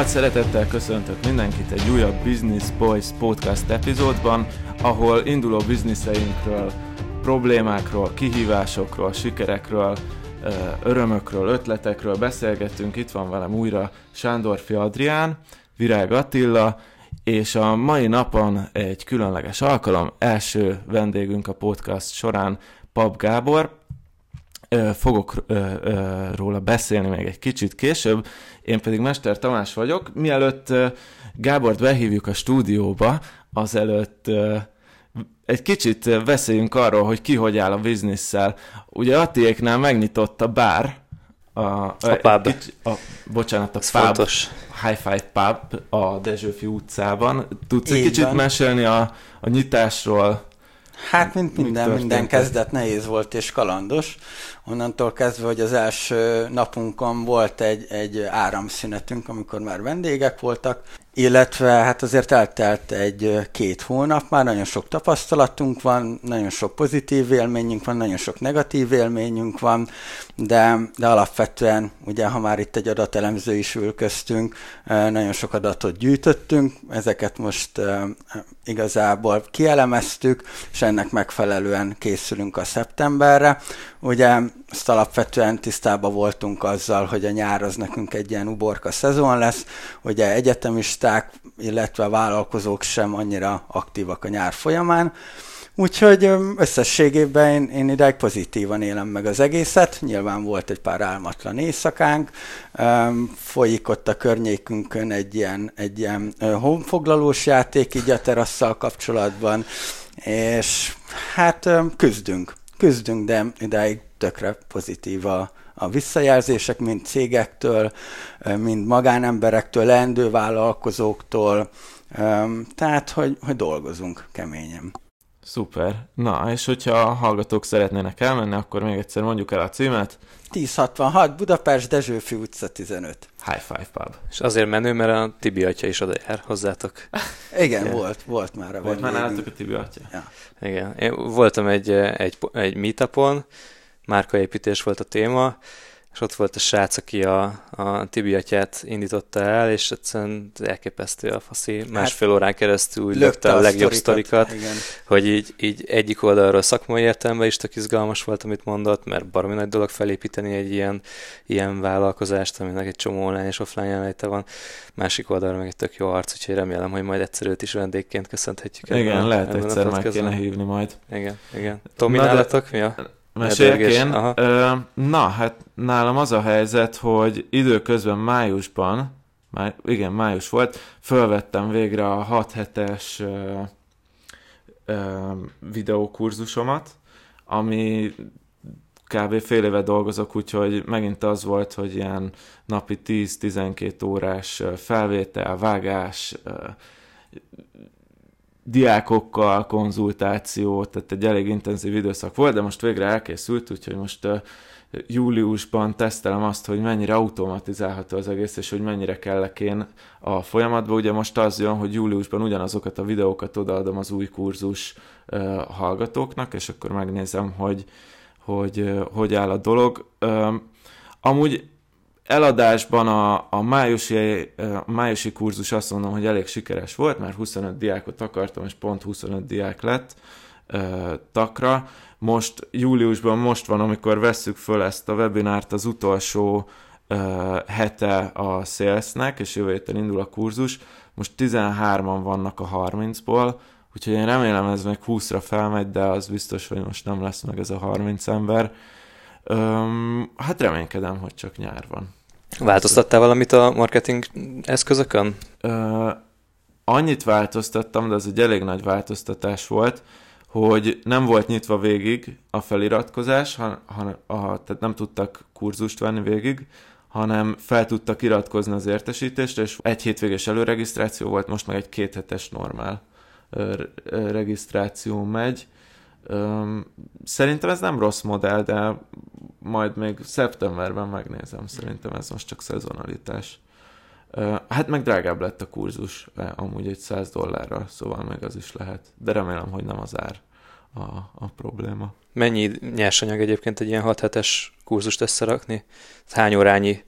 Nagy szeretettel köszöntök mindenkit egy újabb Business Boys podcast epizódban, ahol induló bizniszeinkről, problémákról, kihívásokról, sikerekről, örömökről, ötletekről beszélgettünk. Itt van velem újra Sándorfi Adrián, Virág Attila, és a mai napon egy különleges alkalom, első vendégünk a podcast során Pap Gábor, fogok róla beszélni még egy kicsit később, én pedig Mester Tamás vagyok. Mielőtt Gábort behívjuk a stúdióba, azelőtt egy kicsit beszéljünk arról, hogy ki hogy áll a bizniszsel. Ugye Attiéknál megnyitott a bár, a, a pub. Kicsi, a, bocsánat, a Ez pub, fontos. Hi-Fi Pub a Dezsőfi utcában. Tudsz egy kicsit van. mesélni a, a nyitásról? Hát, mint minden, minden kezdet nehéz volt és kalandos. Onnantól kezdve, hogy az első napunkon volt egy, egy áramszünetünk, amikor már vendégek voltak, illetve hát azért eltelt egy-két hónap, már nagyon sok tapasztalatunk van, nagyon sok pozitív élményünk van, nagyon sok negatív élményünk van, de, de alapvetően, ugye ha már itt egy adatelemző is ül köztünk, nagyon sok adatot gyűjtöttünk, ezeket most igazából kielemeztük, és ennek megfelelően készülünk a szeptemberre. Ugye ezt alapvetően tisztában voltunk azzal, hogy a nyár az nekünk egy ilyen uborka szezon lesz, ugye egyetemisták, illetve vállalkozók sem annyira aktívak a nyár folyamán, Úgyhogy összességében én, én ideig pozitívan élem meg az egészet. Nyilván volt egy pár álmatlan éjszakánk, folyik ott a környékünkön egy ilyen, egy ilyen honfoglalós játék így a terasszal kapcsolatban, és hát küzdünk, küzdünk, de ideig tökre pozitív a, a visszajelzések, mind cégektől, mind magánemberektől, leendő vállalkozóktól, tehát, hogy, hogy dolgozunk keményen. Szuper. Na, és hogyha a hallgatók szeretnének elmenni, akkor még egyszer mondjuk el a címet. 1066 Budapest Dezsőfi utca 15. High Five Pub. És azért menő, mert a Tibi atya is oda jár hozzátok. Igen, Igen. volt, volt már a Volt már nálatok a Tibi atya? Ja. Igen. Én voltam egy, egy, egy meetupon, márkaépítés volt a téma, és ott volt a srác, aki a, a Tibi atyát indította el, és egyszerűen elképesztő a faszi. Másfél hát, órán keresztül úgy lökte a legjobb sztorikat, sztorikat hogy így, így egyik oldalról szakmai értelemben is tök izgalmas volt, amit mondott, mert baromi nagy dolog felépíteni egy ilyen, ilyen vállalkozást, aminek egy csomó online és offline jelenléte van. Másik oldalról meg egy tök jó arc, úgyhogy remélem, hogy majd egyszer őt is vendégként köszönhetjük. Igen, lehet egyszer meg kéne hívni majd. Igen, igen. Tomi, nálatok mi a Meséljek én? Ö, na, hát nálam az a helyzet, hogy időközben májusban, máj, igen, május volt, fölvettem végre a 6 hetes ö, ö, videókurzusomat, ami kb. fél éve dolgozok, úgyhogy megint az volt, hogy ilyen napi 10-12 órás felvétel, vágás, diákokkal konzultáció, tehát egy elég intenzív időszak volt, de most végre elkészült, úgyhogy most júliusban tesztelem azt, hogy mennyire automatizálható az egész, és hogy mennyire kellek én a folyamatba. Ugye most az jön, hogy júliusban ugyanazokat a videókat odaadom az új kurzus hallgatóknak, és akkor megnézem, hogy hogy, hogy áll a dolog. Amúgy eladásban a, a, májusi, a májusi kurzus azt mondom, hogy elég sikeres volt, mert 25 diákot akartam, és pont 25 diák lett ö, takra. Most júliusban most van, amikor vesszük föl ezt a webinárt az utolsó ö, hete a salesnek, és jövő héten indul a kurzus. Most 13-an vannak a 30-ból, úgyhogy én remélem ez meg 20-ra felmegy, de az biztos, hogy most nem lesz meg ez a 30 ember. Öm, hát reménykedem, hogy csak nyár van. Változtattál valamit a marketing eszközökön? Ö, annyit változtattam, de ez egy elég nagy változtatás volt, hogy nem volt nyitva végig a feliratkozás, han, han, a, tehát nem tudtak kurzust venni végig, hanem fel tudtak iratkozni az értesítésre, és egy hétvégés előregisztráció volt, most meg egy kéthetes normál regisztráció megy. Szerintem ez nem rossz modell, de majd még szeptemberben megnézem. Szerintem ez most csak szezonalitás. Hát meg drágább lett a kurzus, amúgy egy 100 dollárra, szóval meg az is lehet. De remélem, hogy nem az ár a, a probléma. Mennyi nyersanyag egyébként egy ilyen 6 hetes kurzust összerakni? Hány órányi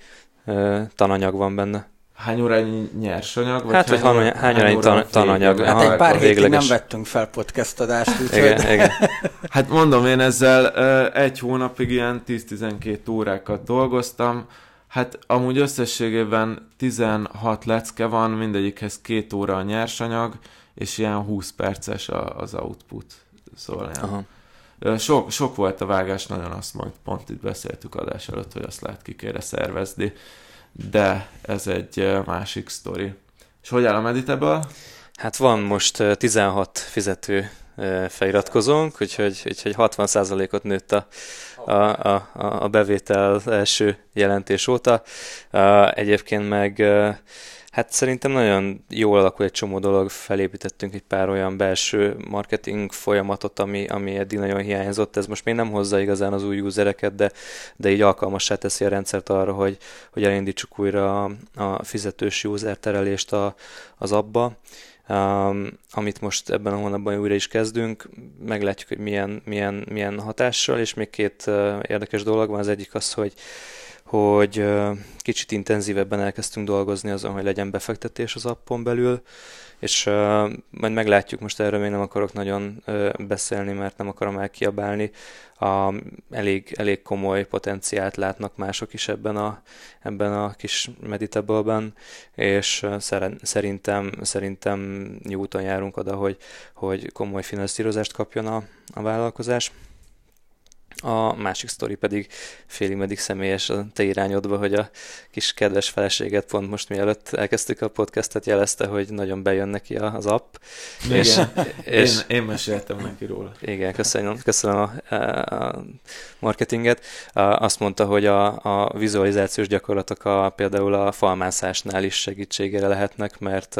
uh, tananyag van benne? Hány órányi nyersanyag? Vagy hát, hogy hány, hány, hány órányi tan, tananyag? Hát egy pár hétig nem vettünk fel podcast adást, úgyhogy... Igen, igen. hát mondom, én ezzel egy hónapig ilyen 10-12 órákat dolgoztam, Hát amúgy összességében 16 lecke van, mindegyikhez két óra a nyersanyag, és ilyen 20 perces az output. Szóval ilyen. Aha. Sok, sok volt a vágás, nagyon azt majd pont itt beszéltük adás előtt, hogy azt lehet ki kéne szervezni, de ez egy másik sztori. És hogy áll a Meditable? Hát van most 16 fizető feliratkozónk, úgyhogy, úgyhogy 60%-ot nőtt a, a, a, a bevétel első jelentés óta. Egyébként meg Hát szerintem nagyon jól alakul egy csomó dolog, felépítettünk egy pár olyan belső marketing folyamatot, ami, ami eddig nagyon hiányzott. Ez most még nem hozza igazán az új usereket, de, de így alkalmassá teszi a rendszert arra, hogy, hogy elindítsuk újra a, a fizetős user terelést a, az abba um, amit most ebben a hónapban újra is kezdünk. Meglátjuk, hogy milyen, milyen, milyen hatással, és még két uh, érdekes dolog van. Az egyik az, hogy hogy kicsit intenzívebben elkezdtünk dolgozni azon, hogy legyen befektetés az appon belül, és uh, majd meglátjuk, most erről még nem akarok nagyon beszélni, mert nem akarom elkiabálni. A, elég, elég komoly potenciált látnak mások is ebben a, ebben a kis meditable és szerintem, szerintem jó úton járunk oda, hogy, hogy komoly finanszírozást kapjon a, a vállalkozás. A másik sztori pedig félig meddig személyes a te irányodba, hogy a kis kedves feleséget pont most mielőtt elkezdtük a podcastet jelezte, hogy nagyon bejön neki az app. Igen, és, és, én, én meséltem neki róla. Igen, köszönöm, köszönöm a, a marketinget. Azt mondta, hogy a, a vizualizációs gyakorlatok a, például a falmászásnál is segítségére lehetnek, mert,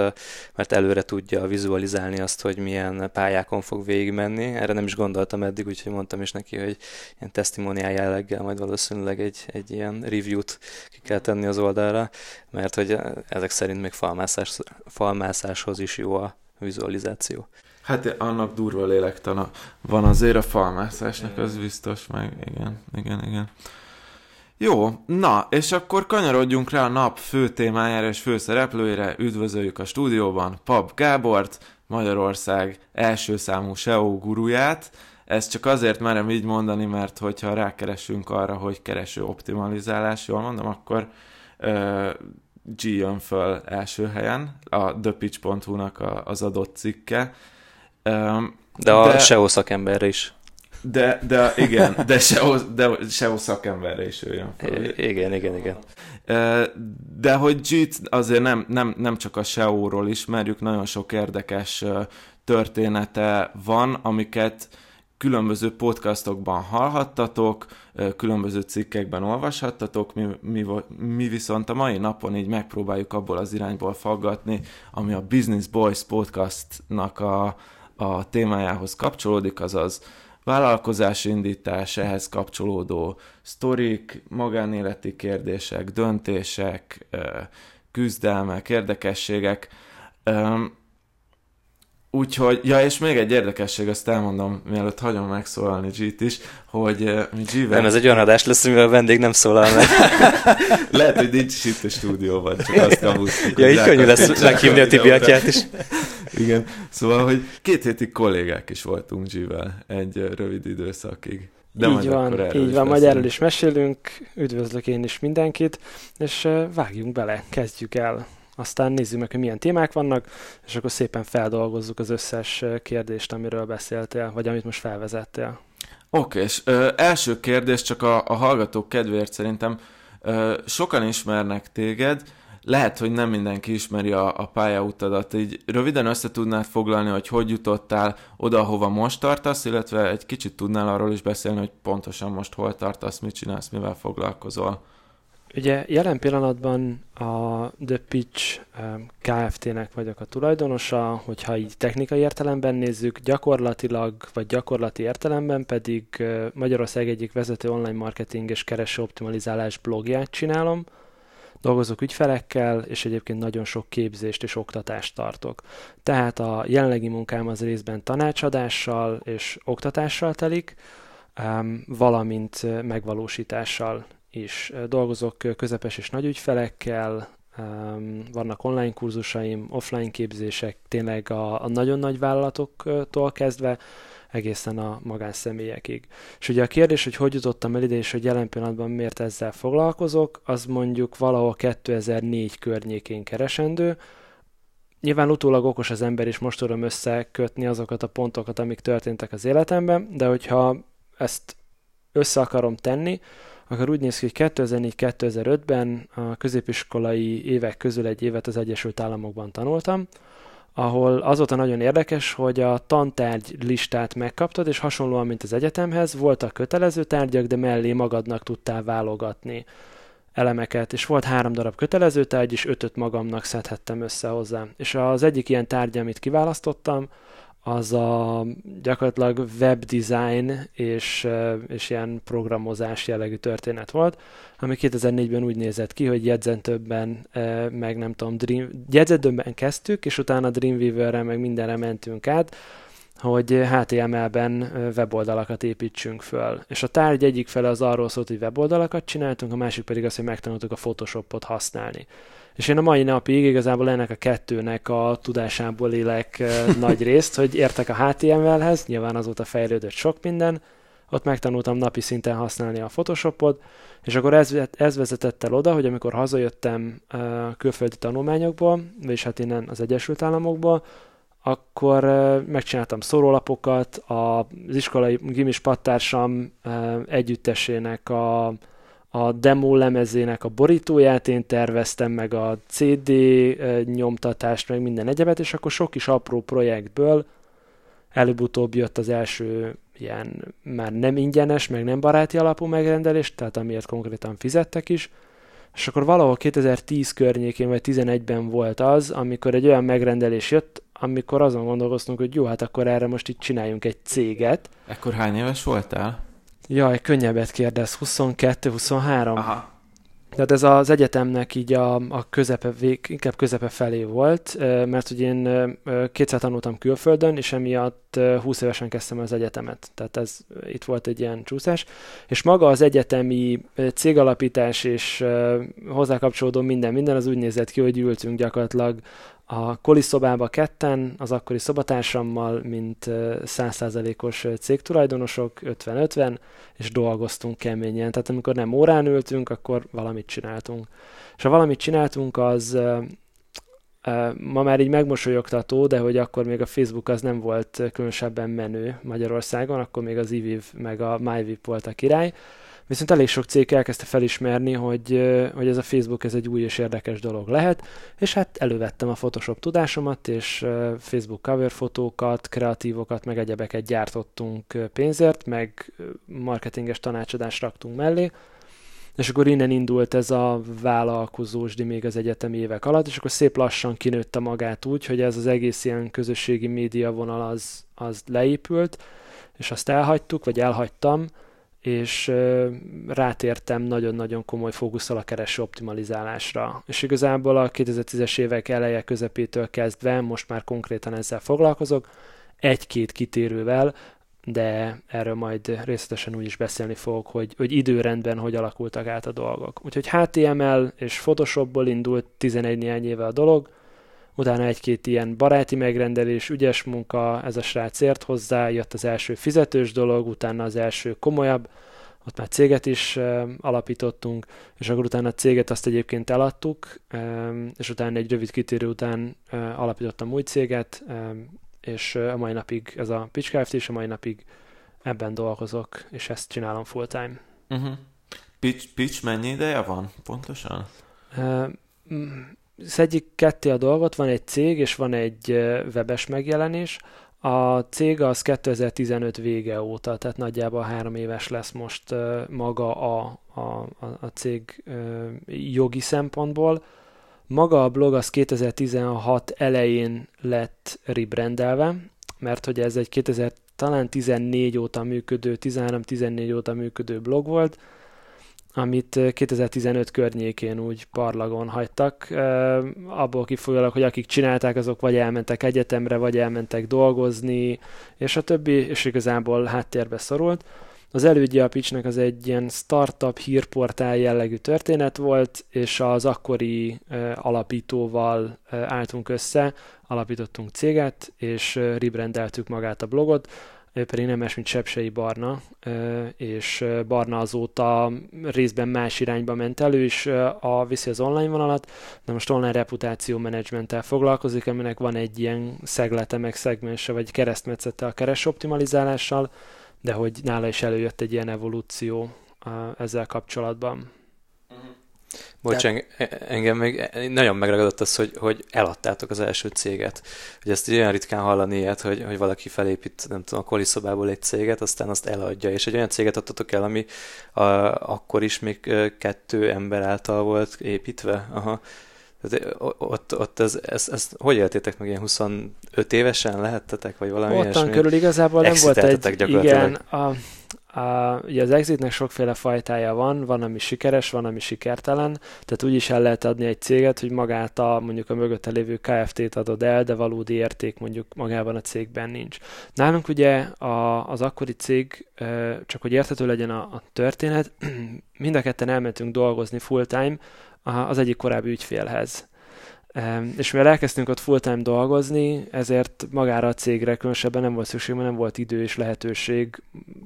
mert előre tudja vizualizálni azt, hogy milyen pályákon fog végigmenni. Erre nem is gondoltam eddig, úgyhogy mondtam is neki, hogy ilyen testimoniál jelleggel majd valószínűleg egy, egy ilyen review-t ki kell tenni az oldalra, mert hogy ezek szerint még falmászás, falmászáshoz is jó a vizualizáció. Hát annak durva lélektana van azért a falmászásnak, az biztos, meg igen, igen, igen. Jó, na, és akkor kanyarodjunk rá a nap fő témájára és főszereplőire. Üdvözöljük a stúdióban Pap Gábort, Magyarország első számú SEO guruját, ezt csak azért merem így mondani, mert hogyha rákeresünk arra, hogy kereső optimalizálás, jól mondom, akkor uh, G jön föl első helyen, a thepitch.hu-nak a, az adott cikke. Um, de a de, SEO szakemberre is. De, de igen, de SEO, de SEO szakemberre is ő jön föl. Igen, igen, igen. De hogy g azért nem, nem, nem csak a SEO-ról ismerjük, nagyon sok érdekes története van, amiket különböző podcastokban hallhattatok, különböző cikkekben olvashattatok, mi, mi, mi viszont a mai napon így megpróbáljuk abból az irányból faggatni, ami a Business Boys podcastnak a, a témájához kapcsolódik, azaz vállalkozás indítás, ehhez kapcsolódó sztorik, magánéleti kérdések, döntések, küzdelmek, érdekességek. Úgyhogy, ja, és még egy érdekesség, azt elmondom, mielőtt hagyom megszólalni G-t is, hogy uh, mi g Nem, ez egy olyan adás lesz, amivel a vendég nem szólal meg. Lehet, hogy nincs is itt a stúdióban, csak azt kamusztik. Ja, így könnyű lesz meghívni a Tibi atyát is. Igen, szóval, hogy két hétig kollégák is voltunk G-vel egy rövid időszakig. De így van, így van, majd erről is mesélünk, üdvözlök én is mindenkit, és vágjunk bele, kezdjük el aztán nézzük meg, hogy milyen témák vannak, és akkor szépen feldolgozzuk az összes kérdést, amiről beszéltél, vagy amit most felvezettél. Oké, és ö, első kérdés csak a, a hallgatók kedvéért szerintem ö, sokan ismernek téged, lehet, hogy nem mindenki ismeri a, a pályautadat, így röviden össze tudnád foglalni, hogy hogy jutottál oda, hova most tartasz, illetve egy kicsit tudnál arról is beszélni, hogy pontosan most hol tartasz, mit csinálsz, mivel foglalkozol. Ugye jelen pillanatban a The Pitch Kft-nek vagyok a tulajdonosa, hogyha így technikai értelemben nézzük, gyakorlatilag, vagy gyakorlati értelemben pedig Magyarország egyik vezető online marketing és kereső optimalizálás blogját csinálom. dolgozok ügyfelekkel, és egyébként nagyon sok képzést és oktatást tartok. Tehát a jelenlegi munkám az részben tanácsadással és oktatással telik, valamint megvalósítással is. Dolgozok közepes és nagy ügyfelekkel, vannak online kurzusaim, offline képzések, tényleg a, a nagyon nagy vállalatoktól kezdve, egészen a magánszemélyekig. És ugye a kérdés, hogy hogy jutottam el ide, és hogy jelen pillanatban miért ezzel foglalkozok, az mondjuk valahol 2004 környékén keresendő. Nyilván utólag okos az ember, és most tudom összekötni azokat a pontokat, amik történtek az életemben, de hogyha ezt össze akarom tenni, akkor úgy néz ki, hogy 2004-2005-ben a középiskolai évek közül egy évet az Egyesült Államokban tanultam, ahol az volt a nagyon érdekes, hogy a tantárgy listát megkaptad, és hasonlóan, mint az egyetemhez, voltak kötelező tárgyak, de mellé magadnak tudtál válogatni elemeket, és volt három darab kötelező tárgy, és ötöt magamnak szedhettem össze hozzá. És az egyik ilyen tárgy, amit kiválasztottam, az a gyakorlatilag webdesign és, és ilyen programozás jellegű történet volt, ami 2004-ben úgy nézett ki, hogy jegyzetőbben, meg nem tudom, Dream, jegyzetőbben kezdtük, és utána Dreamweaver-re meg mindenre mentünk át, hogy HTML-ben weboldalakat építsünk föl. És a tárgy egyik fele az arról szólt, hogy weboldalakat csináltunk, a másik pedig az, hogy megtanultuk a Photoshopot használni. És én a mai napig igazából ennek a kettőnek a tudásából élek nagy részt, hogy értek a HTML-hez, nyilván azóta fejlődött sok minden, ott megtanultam napi szinten használni a Photoshopot, és akkor ez, ez vezetett el oda, hogy amikor hazajöttem uh, külföldi tanulmányokból, vagyis hát innen az Egyesült Államokból, akkor uh, megcsináltam szórólapokat, az iskolai gimis pattársam uh, együttesének a a demo lemezének a borítóját én terveztem, meg a CD nyomtatást, meg minden egyebet, és akkor sok kis apró projektből előbb-utóbb jött az első ilyen már nem ingyenes, meg nem baráti alapú megrendelés, tehát amiért konkrétan fizettek is, és akkor valahol 2010 környékén vagy 11-ben volt az, amikor egy olyan megrendelés jött, amikor azon gondolkoztunk, hogy jó, hát akkor erre most itt csináljunk egy céget. Ekkor hány éves voltál? Jaj, könnyebbet kérdez, 22-23. Aha. Tehát ez az egyetemnek így a, a közepe, vég, inkább közepe felé volt, mert hogy én kétszer tanultam külföldön, és emiatt 20 évesen kezdtem az egyetemet. Tehát ez itt volt egy ilyen csúszás. És maga az egyetemi cégalapítás és hozzá kapcsolódó minden, minden az úgy nézett ki, hogy ültünk gyakorlatilag a koliszobába ketten, az akkori szobatársammal, mint százszázalékos cégtulajdonosok, 50-50, és dolgoztunk keményen. Tehát amikor nem órán ültünk, akkor valamit csináltunk. És ha valamit csináltunk, az ma már így megmosolyogtató, de hogy akkor még a Facebook az nem volt különösebben menő Magyarországon, akkor még az iViv meg a MyVip volt a király, Viszont elég sok cég elkezdte felismerni, hogy, hogy ez a Facebook ez egy új és érdekes dolog lehet, és hát elővettem a Photoshop tudásomat, és Facebook cover fotókat, kreatívokat, meg egyebeket gyártottunk pénzért, meg marketinges tanácsadást raktunk mellé, és akkor innen indult ez a vállalkozósdi még az egyetemi évek alatt, és akkor szép lassan kinőtte magát úgy, hogy ez az egész ilyen közösségi média vonal az, az leépült, és azt elhagytuk, vagy elhagytam, és rátértem nagyon-nagyon komoly fókusszal a kereső optimalizálásra. És igazából a 2010-es évek eleje közepétől kezdve most már konkrétan ezzel foglalkozok, egy-két kitérővel, de erről majd részletesen úgy is beszélni fogok, hogy, hogy időrendben hogy alakultak át a dolgok. Úgyhogy HTML és Photoshopból indult 11 néhány éve a dolog, utána egy-két ilyen baráti megrendelés, ügyes munka, ez a srác ért hozzá, jött az első fizetős dolog, utána az első komolyabb, ott már céget is alapítottunk, és akkor utána a céget azt egyébként eladtuk, és utána egy rövid kitérő után alapítottam új céget, és a mai napig ez a Pitch Kft. és a mai napig ebben dolgozok, és ezt csinálom full time. Uh-huh. Pitch, pitch mennyi ideje van pontosan? Szedjük ketté a dolgot, van egy cég, és van egy webes megjelenés. A cég az 2015 vége óta, tehát nagyjából három éves lesz most maga a, a, a cég jogi szempontból. Maga a blog az 2016 elején lett rebrandelve, mert hogy ez egy 2000, talán 14 óta működő, 13-14 óta működő blog volt, amit 2015 környékén úgy parlagon hagytak, abból kifolyólag, hogy akik csinálták, azok vagy elmentek egyetemre, vagy elmentek dolgozni, és a többi, és igazából háttérbe szorult. Az elődje a pitchnek az egy ilyen startup hírportál jellegű történet volt, és az akkori alapítóval álltunk össze, alapítottunk céget, és rebrandeltük magát a blogot, ő pedig nem más, mint Sepsei Barna, és Barna azóta részben más irányba ment elő, és a, viszi az online vonalat, de most online reputáció menedzsmenttel foglalkozik, aminek van egy ilyen szeglete, meg szegmense, vagy keresztmetszete a keres optimalizálással, de hogy nála is előjött egy ilyen evolúció ezzel kapcsolatban. Bocs, De... engem még nagyon megragadott az, hogy, hogy eladtátok az első céget. Hogy ezt olyan ritkán hallani ilyet, hogy, hogy valaki felépít, nem tudom, a koliszobából egy céget, aztán azt eladja, és egy olyan céget adtatok el, ami a, akkor is még kettő ember által volt építve. Aha. Tehát ott, ott ez, ez, ez, hogy éltétek meg ilyen 25 évesen lehettetek, vagy valami Ottan ilyesmi? körül igazából nem volt egy, igen, a, a, ugye az exitnek sokféle fajtája van, van, ami sikeres, van, ami sikertelen, tehát úgy is el lehet adni egy céget, hogy magát a mondjuk a mögötte lévő KFT-t adod el, de valódi érték mondjuk magában a cégben nincs. Nálunk ugye a, az akkori cég, csak hogy érthető legyen a, a történet, mind a ketten elmentünk dolgozni full-time az egyik korábbi ügyfélhez. És mivel elkezdtünk ott full-time dolgozni, ezért magára a cégre különösebben nem volt szükség, mert nem volt idő és lehetőség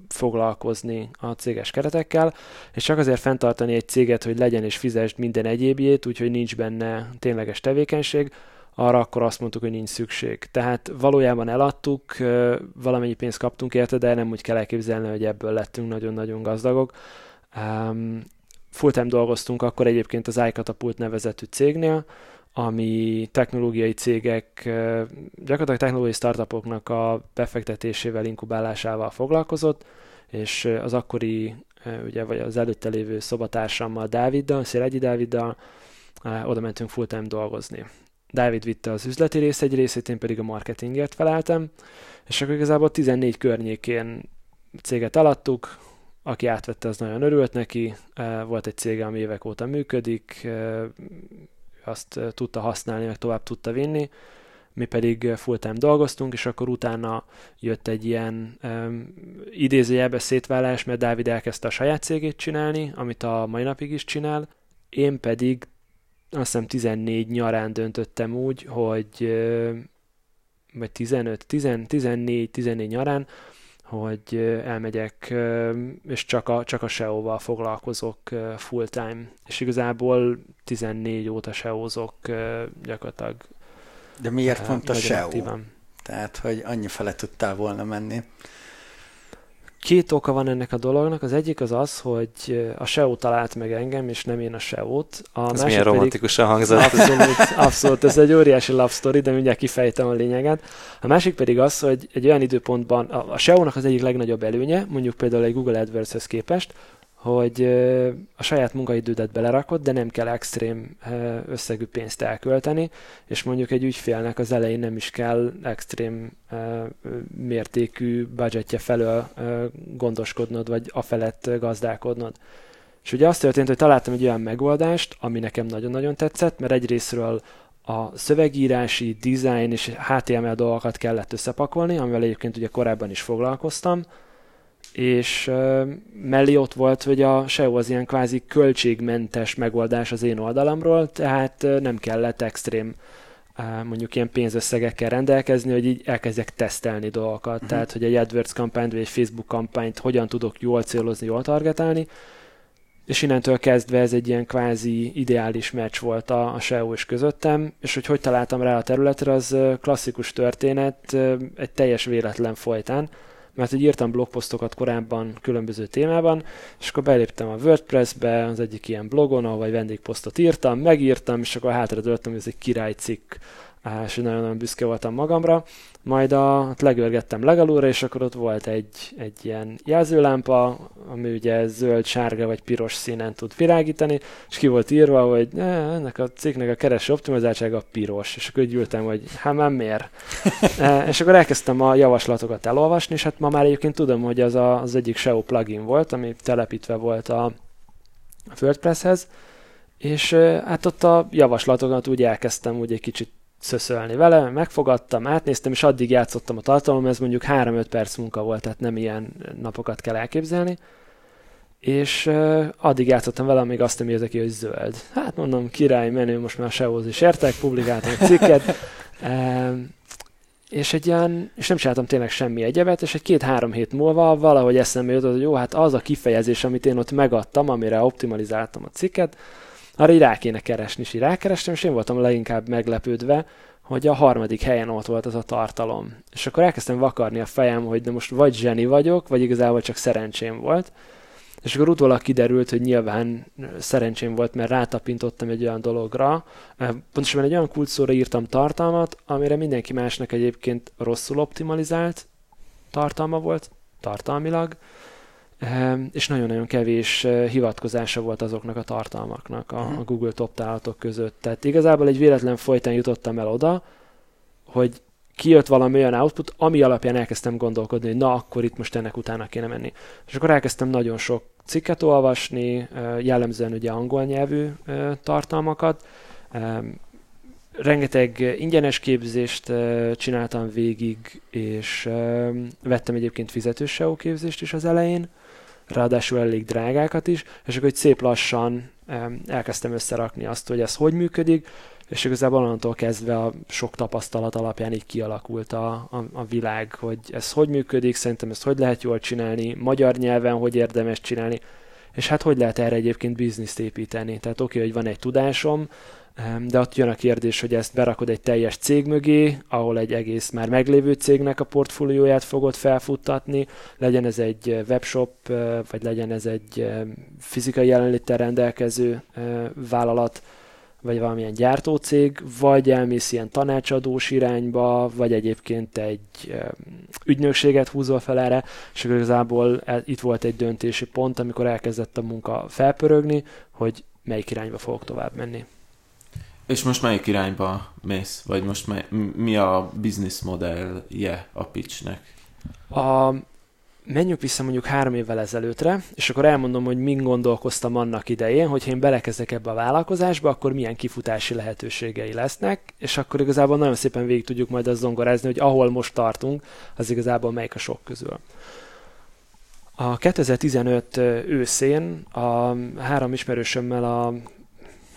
foglalkozni a céges keretekkel, és csak azért fenntartani egy céget, hogy legyen és fizesd minden egyébjét, úgyhogy nincs benne tényleges tevékenység, arra akkor azt mondtuk, hogy nincs szükség. Tehát valójában eladtuk, valamennyi pénzt kaptunk érte, de nem úgy kell elképzelni, hogy ebből lettünk nagyon-nagyon gazdagok. Full-time dolgoztunk akkor egyébként az iCatapult nevezetű cégnél, ami technológiai cégek, gyakorlatilag technológiai startupoknak a befektetésével, inkubálásával foglalkozott, és az akkori, ugye, vagy az előtte lévő szobatársammal, Dáviddal, Szélegyi Dáviddal oda mentünk full-time dolgozni. Dávid vitte az üzleti rész egy részét, én pedig a marketingért feleltem, és akkor igazából 14 környékén céget eladtuk, aki átvette, az nagyon örült neki, volt egy cége, ami évek óta működik, azt tudta használni, meg tovább tudta vinni, mi pedig full-time dolgoztunk, és akkor utána jött egy ilyen um, idézőjelbe szétválás, mert Dávid elkezdte a saját cégét csinálni, amit a mai napig is csinál, én pedig azt hiszem 14 nyarán döntöttem úgy, hogy vagy 15, 10, 14, 14 nyarán, hogy elmegyek, és csak a, csak a SEO-val foglalkozok full-time. És igazából 14 óta SEO-zok gyakorlatilag. De miért pont a SEO? Aktívan. Tehát, hogy annyi fele tudtál volna menni. Két oka van ennek a dolognak. Az egyik az az, hogy a SEO talált meg engem, és nem én a SEO-t. A ez milyen romantikusan hangzott. Abszolút, abszolút, ez egy óriási love story, de mindjárt kifejtem a lényeget. A másik pedig az, hogy egy olyan időpontban a SEO-nak az egyik legnagyobb előnye, mondjuk például egy Google AdWords-hez képest, hogy a saját munkaidődet belerakod, de nem kell extrém összegű pénzt elkölteni, és mondjuk egy ügyfélnek az elején nem is kell extrém mértékű budgetje felől gondoskodnod, vagy a felett gazdálkodnod. És ugye azt történt, hogy találtam egy olyan megoldást, ami nekem nagyon-nagyon tetszett, mert egyrésztről a szövegírási, design és HTML dolgokat kellett összepakolni, amivel egyébként ugye korábban is foglalkoztam, és uh, mellé ott volt, hogy a SEO az ilyen kvázi költségmentes megoldás az én oldalamról, tehát uh, nem kellett extrém uh, mondjuk ilyen pénzösszegekkel rendelkezni, hogy így elkezdjek tesztelni dolgokat. Uh-huh. Tehát, hogy egy AdWords kampányt vagy egy Facebook kampányt hogyan tudok jól célozni, jól targetálni, és innentől kezdve ez egy ilyen kvázi ideális meccs volt a, a SEO és közöttem, és hogy hogy találtam rá a területre, az klasszikus történet, egy teljes véletlen folytán mert hogy írtam blogposztokat korábban különböző témában, és akkor beléptem a WordPress-be, az egyik ilyen blogon, ahol egy vendégposztot írtam, megírtam, és akkor hátra hogy ez egy királycikk, és nagyon-nagyon büszke voltam magamra. Majd a, legörgettem legalúra, és akkor ott volt egy, egy ilyen jelzőlámpa, ami ugye zöld, sárga vagy piros színen tud virágítani, és ki volt írva, hogy ne, ennek a cikknek a kereső optimalizáltsága piros, és akkor úgy ültem, hogy hát már miért? e, és akkor elkezdtem a javaslatokat elolvasni, és hát ma már egyébként tudom, hogy az a, az egyik SEO plugin volt, ami telepítve volt a, WordPresshez, és hát ott a javaslatokat úgy elkezdtem úgy egy kicsit szöszölni vele, megfogadtam, átnéztem, és addig játszottam a tartalom, ez mondjuk 3-5 perc munka volt, tehát nem ilyen napokat kell elképzelni. És uh, addig játszottam vele, amíg azt nem írta ki, hogy zöld. Hát mondom, király, menő, most már sehoz is értek, publikáltam a cikket. Uh, és egy ilyen, és nem csináltam tényleg semmi egyebet, és egy két-három hét múlva valahogy eszembe jutott, hogy jó, hát az a kifejezés, amit én ott megadtam, amire optimalizáltam a cikket, arra így rá kéne keresni, és így rákerestem, és én voltam leginkább meglepődve, hogy a harmadik helyen ott volt az a tartalom. És akkor elkezdtem vakarni a fejem, hogy de most vagy zseni vagyok, vagy igazából csak szerencsém volt. És akkor utólag kiderült, hogy nyilván szerencsém volt, mert rátapintottam egy olyan dologra, pontosan egy olyan kulcsszóra írtam tartalmat, amire mindenki másnak egyébként rosszul optimalizált tartalma volt, tartalmilag, és nagyon-nagyon kevés hivatkozása volt azoknak a tartalmaknak a, a Google top találatok között. Tehát igazából egy véletlen folytán jutottam el oda, hogy kijött valami olyan output, ami alapján elkezdtem gondolkodni, hogy na, akkor itt most ennek utána kéne menni. És akkor elkezdtem nagyon sok cikket olvasni, jellemzően ugye angol nyelvű tartalmakat, rengeteg ingyenes képzést csináltam végig, és vettem egyébként fizetős SEO képzést is az elején, ráadásul elég drágákat is, és akkor egy szép lassan elkezdtem összerakni azt, hogy ez hogy működik, és igazából onnantól kezdve a sok tapasztalat alapján így kialakult a, a, a világ, hogy ez hogy működik, szerintem ezt hogy lehet jól csinálni, magyar nyelven hogy érdemes csinálni, és hát hogy lehet erre egyébként bizniszt építeni. Tehát oké, okay, hogy van egy tudásom, de ott jön a kérdés, hogy ezt berakod egy teljes cég mögé, ahol egy egész már meglévő cégnek a portfólióját fogod felfuttatni, legyen ez egy webshop, vagy legyen ez egy fizikai jelenléttel rendelkező vállalat, vagy valamilyen gyártócég, vagy elmész ilyen tanácsadós irányba, vagy egyébként egy ügynökséget húzol fel erre, és igazából itt volt egy döntési pont, amikor elkezdett a munka felpörögni, hogy melyik irányba fogok tovább menni. És most melyik irányba mész? Vagy most mely, mi a business modellje a pitchnek? A, menjünk vissza mondjuk három évvel ezelőttre, és akkor elmondom, hogy min gondolkoztam annak idején, hogy én belekezdek ebbe a vállalkozásba, akkor milyen kifutási lehetőségei lesznek, és akkor igazából nagyon szépen végig tudjuk majd azt zongorázni, hogy ahol most tartunk, az igazából melyik a sok közül. A 2015 őszén a három ismerősömmel a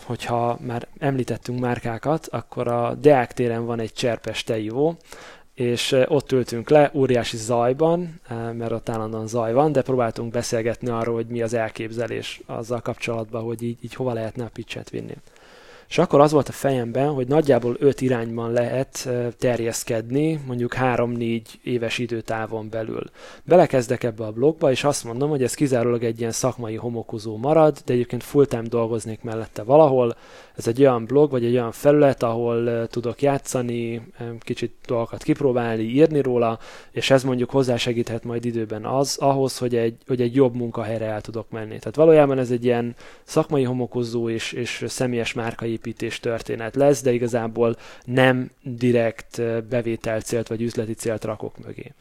hogyha már említettünk márkákat, akkor a Deák téren van egy cserpes tejivó, és ott ültünk le, óriási zajban, mert ott állandóan zaj van, de próbáltunk beszélgetni arról, hogy mi az elképzelés azzal kapcsolatban, hogy így, így hova lehetne a pitchet vinni. És akkor az volt a fejemben, hogy nagyjából öt irányban lehet terjeszkedni, mondjuk három-négy éves időtávon belül. Belekezdek ebbe a blogba, és azt mondom, hogy ez kizárólag egy ilyen szakmai homokozó marad, de egyébként full-time dolgoznék mellette valahol. Ez egy olyan blog, vagy egy olyan felület, ahol tudok játszani, kicsit dolgokat kipróbálni, írni róla, és ez mondjuk hozzásegíthet majd időben az, ahhoz, hogy egy, hogy egy jobb munkahelyre el tudok menni. Tehát valójában ez egy ilyen szakmai homokozó és, és személyes márkai építés történet lesz, de igazából nem direkt bevétel célt vagy üzleti célt rakok mögé.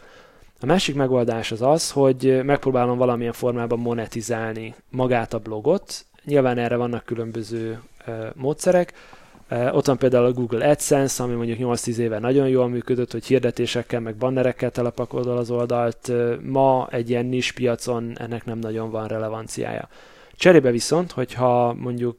A másik megoldás az az, hogy megpróbálom valamilyen formában monetizálni magát a blogot. Nyilván erre vannak különböző módszerek. Ott van például a Google AdSense, ami mondjuk 8-10 éve nagyon jól működött, hogy hirdetésekkel, meg bannerekkel telepakodol az oldalt. Ma egy ilyen nis piacon ennek nem nagyon van relevanciája. Cserébe viszont, hogyha mondjuk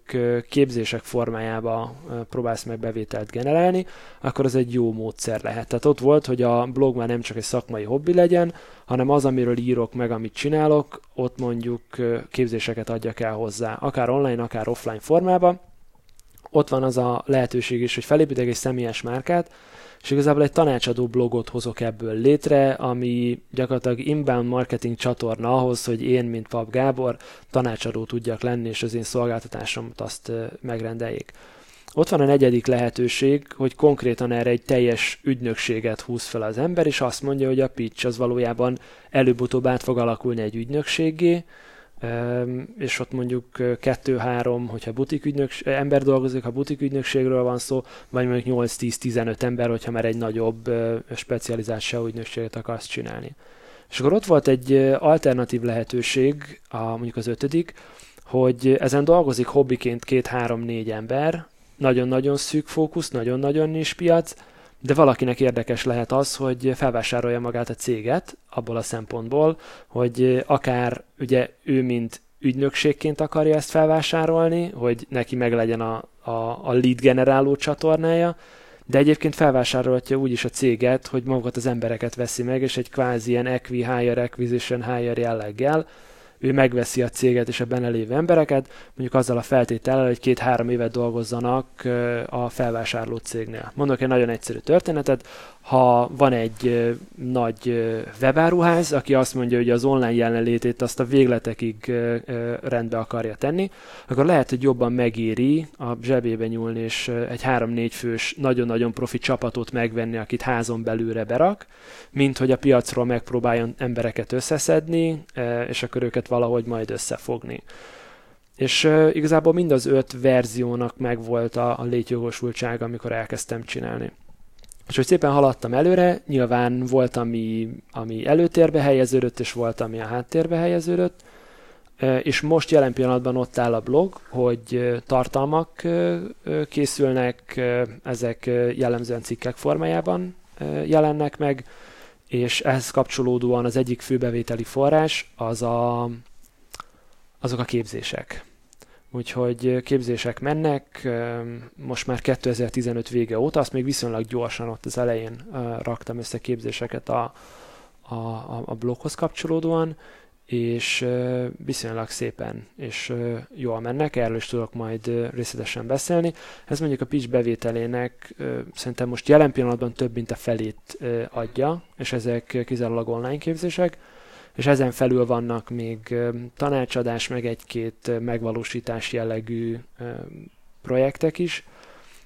képzések formájába próbálsz meg bevételt generálni, akkor az egy jó módszer lehet. Tehát ott volt, hogy a blog már nem csak egy szakmai hobbi legyen, hanem az, amiről írok meg, amit csinálok, ott mondjuk képzéseket adjak el hozzá, akár online, akár offline formában. Ott van az a lehetőség is, hogy felépítek egy személyes márkát, és igazából egy tanácsadó blogot hozok ebből létre, ami gyakorlatilag inbound marketing csatorna ahhoz, hogy én, mint Pap Gábor, tanácsadó tudjak lenni, és az én szolgáltatásomat azt megrendeljék. Ott van a negyedik lehetőség, hogy konkrétan erre egy teljes ügynökséget húz fel az ember, és azt mondja, hogy a pitch az valójában előbb-utóbb át fog alakulni egy ügynökségé, és ott mondjuk kettő-három, hogyha butik ügynöks, ember dolgozik, ha butik ügynökségről van szó, vagy mondjuk 8-10-15 ember, hogyha már egy nagyobb specializált SEO ügynökséget akarsz csinálni. És akkor ott volt egy alternatív lehetőség, a, mondjuk az ötödik, hogy ezen dolgozik hobbiként két-három-négy ember, nagyon-nagyon szűk fókusz, nagyon-nagyon is piac, de valakinek érdekes lehet az, hogy felvásárolja magát a céget abból a szempontból, hogy akár ugye ő mint ügynökségként akarja ezt felvásárolni, hogy neki meg legyen a, a, a lead generáló csatornája, de egyébként felvásárolhatja úgy is a céget, hogy magukat az embereket veszi meg, és egy kvázi ilyen equi hire, acquisition hire jelleggel ő megveszi a céget és a benne embereket, mondjuk azzal a feltétellel, hogy két-három évet dolgozzanak a felvásárló cégnél. Mondok egy nagyon egyszerű történetet, ha van egy nagy webáruház, aki azt mondja, hogy az online jelenlétét azt a végletekig rendbe akarja tenni, akkor lehet, hogy jobban megéri a zsebébe nyúlni, és egy három-négy fős nagyon-nagyon profi csapatot megvenni, akit házon belőle berak, mint hogy a piacról megpróbáljon embereket összeszedni, és akkor őket valahogy majd összefogni. És igazából mind az öt verziónak megvolt a, a létjogosultsága, amikor elkezdtem csinálni. És hogy szépen haladtam előre, nyilván volt, ami, ami előtérbe helyeződött, és volt, ami a háttérbe helyeződött, és most jelen pillanatban ott áll a blog, hogy tartalmak készülnek, ezek jellemzően cikkek formájában jelennek meg, és ehhez kapcsolódóan az egyik főbevételi forrás az a, azok a képzések. Úgyhogy képzések mennek, most már 2015 vége óta, azt még viszonylag gyorsan ott az elején raktam össze képzéseket a, a, a bloghoz kapcsolódóan, és viszonylag szépen és jól mennek, erről is tudok majd részletesen beszélni. Ez mondjuk a pitch bevételének szerintem most jelen pillanatban több mint a felét adja, és ezek kizárólag online képzések, és ezen felül vannak még tanácsadás, meg egy-két megvalósítás jellegű projektek is,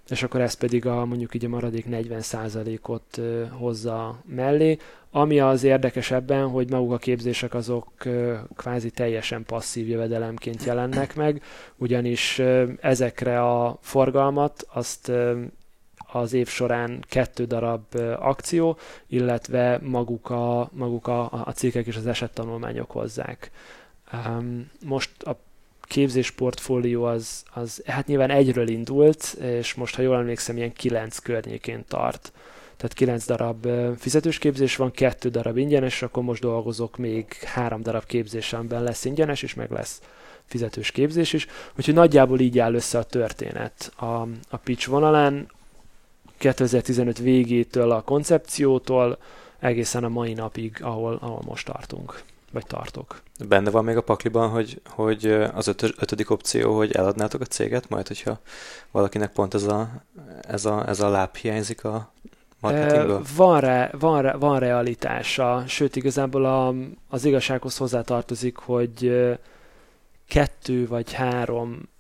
és akkor ez pedig a mondjuk így a maradék 40%-ot hozza mellé. Ami az érdekesebben, hogy maguk a képzések azok kvázi teljesen passzív jövedelemként jelennek meg, ugyanis ezekre a forgalmat azt az év során kettő darab akció, illetve maguk a, maguk a, a cégek és az esettanulmányok hozzák. Most a képzés portfólió az, az hát nyilván egyről indult, és most, ha jól emlékszem, ilyen kilenc környékén tart. Tehát kilenc darab fizetős képzés van, kettő darab ingyenes, akkor most dolgozok még három darab képzésemben lesz ingyenes, és meg lesz fizetős képzés is. Úgyhogy nagyjából így áll össze a történet a, a pitch vonalán. 2015 végétől a koncepciótól egészen a mai napig, ahol, ahol most tartunk, vagy tartok. Benne van még a pakliban, hogy, hogy az ötö, ötödik opció, hogy eladnátok a céget, majd hogyha valakinek pont ez a, ez a, ez a láb hiányzik a marketingből? Van, re, van, re, van realitása, sőt igazából a, az igazsághoz hozzátartozik, hogy kettő vagy három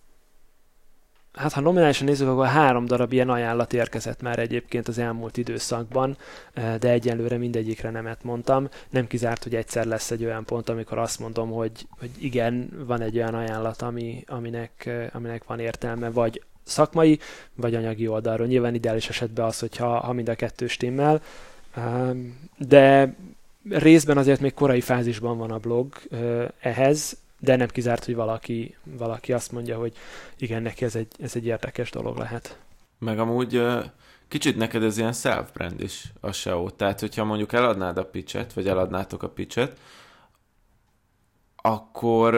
hát ha nominálisan nézzük, akkor három darab ilyen ajánlat érkezett már egyébként az elmúlt időszakban, de egyelőre mindegyikre nemet mondtam. Nem kizárt, hogy egyszer lesz egy olyan pont, amikor azt mondom, hogy, hogy igen, van egy olyan ajánlat, ami, aminek, aminek van értelme, vagy szakmai, vagy anyagi oldalról. Nyilván ideális esetben az, hogyha ha mind a kettő stimmel, de részben azért még korai fázisban van a blog eh, ehhez, de nem kizárt, hogy valaki, valaki azt mondja, hogy igen, neki ez egy, ez egy érdekes dolog lehet. Meg amúgy kicsit neked ez ilyen self-brand is a SEO. Tehát, hogyha mondjuk eladnád a pitchet, vagy eladnátok a pitchet, akkor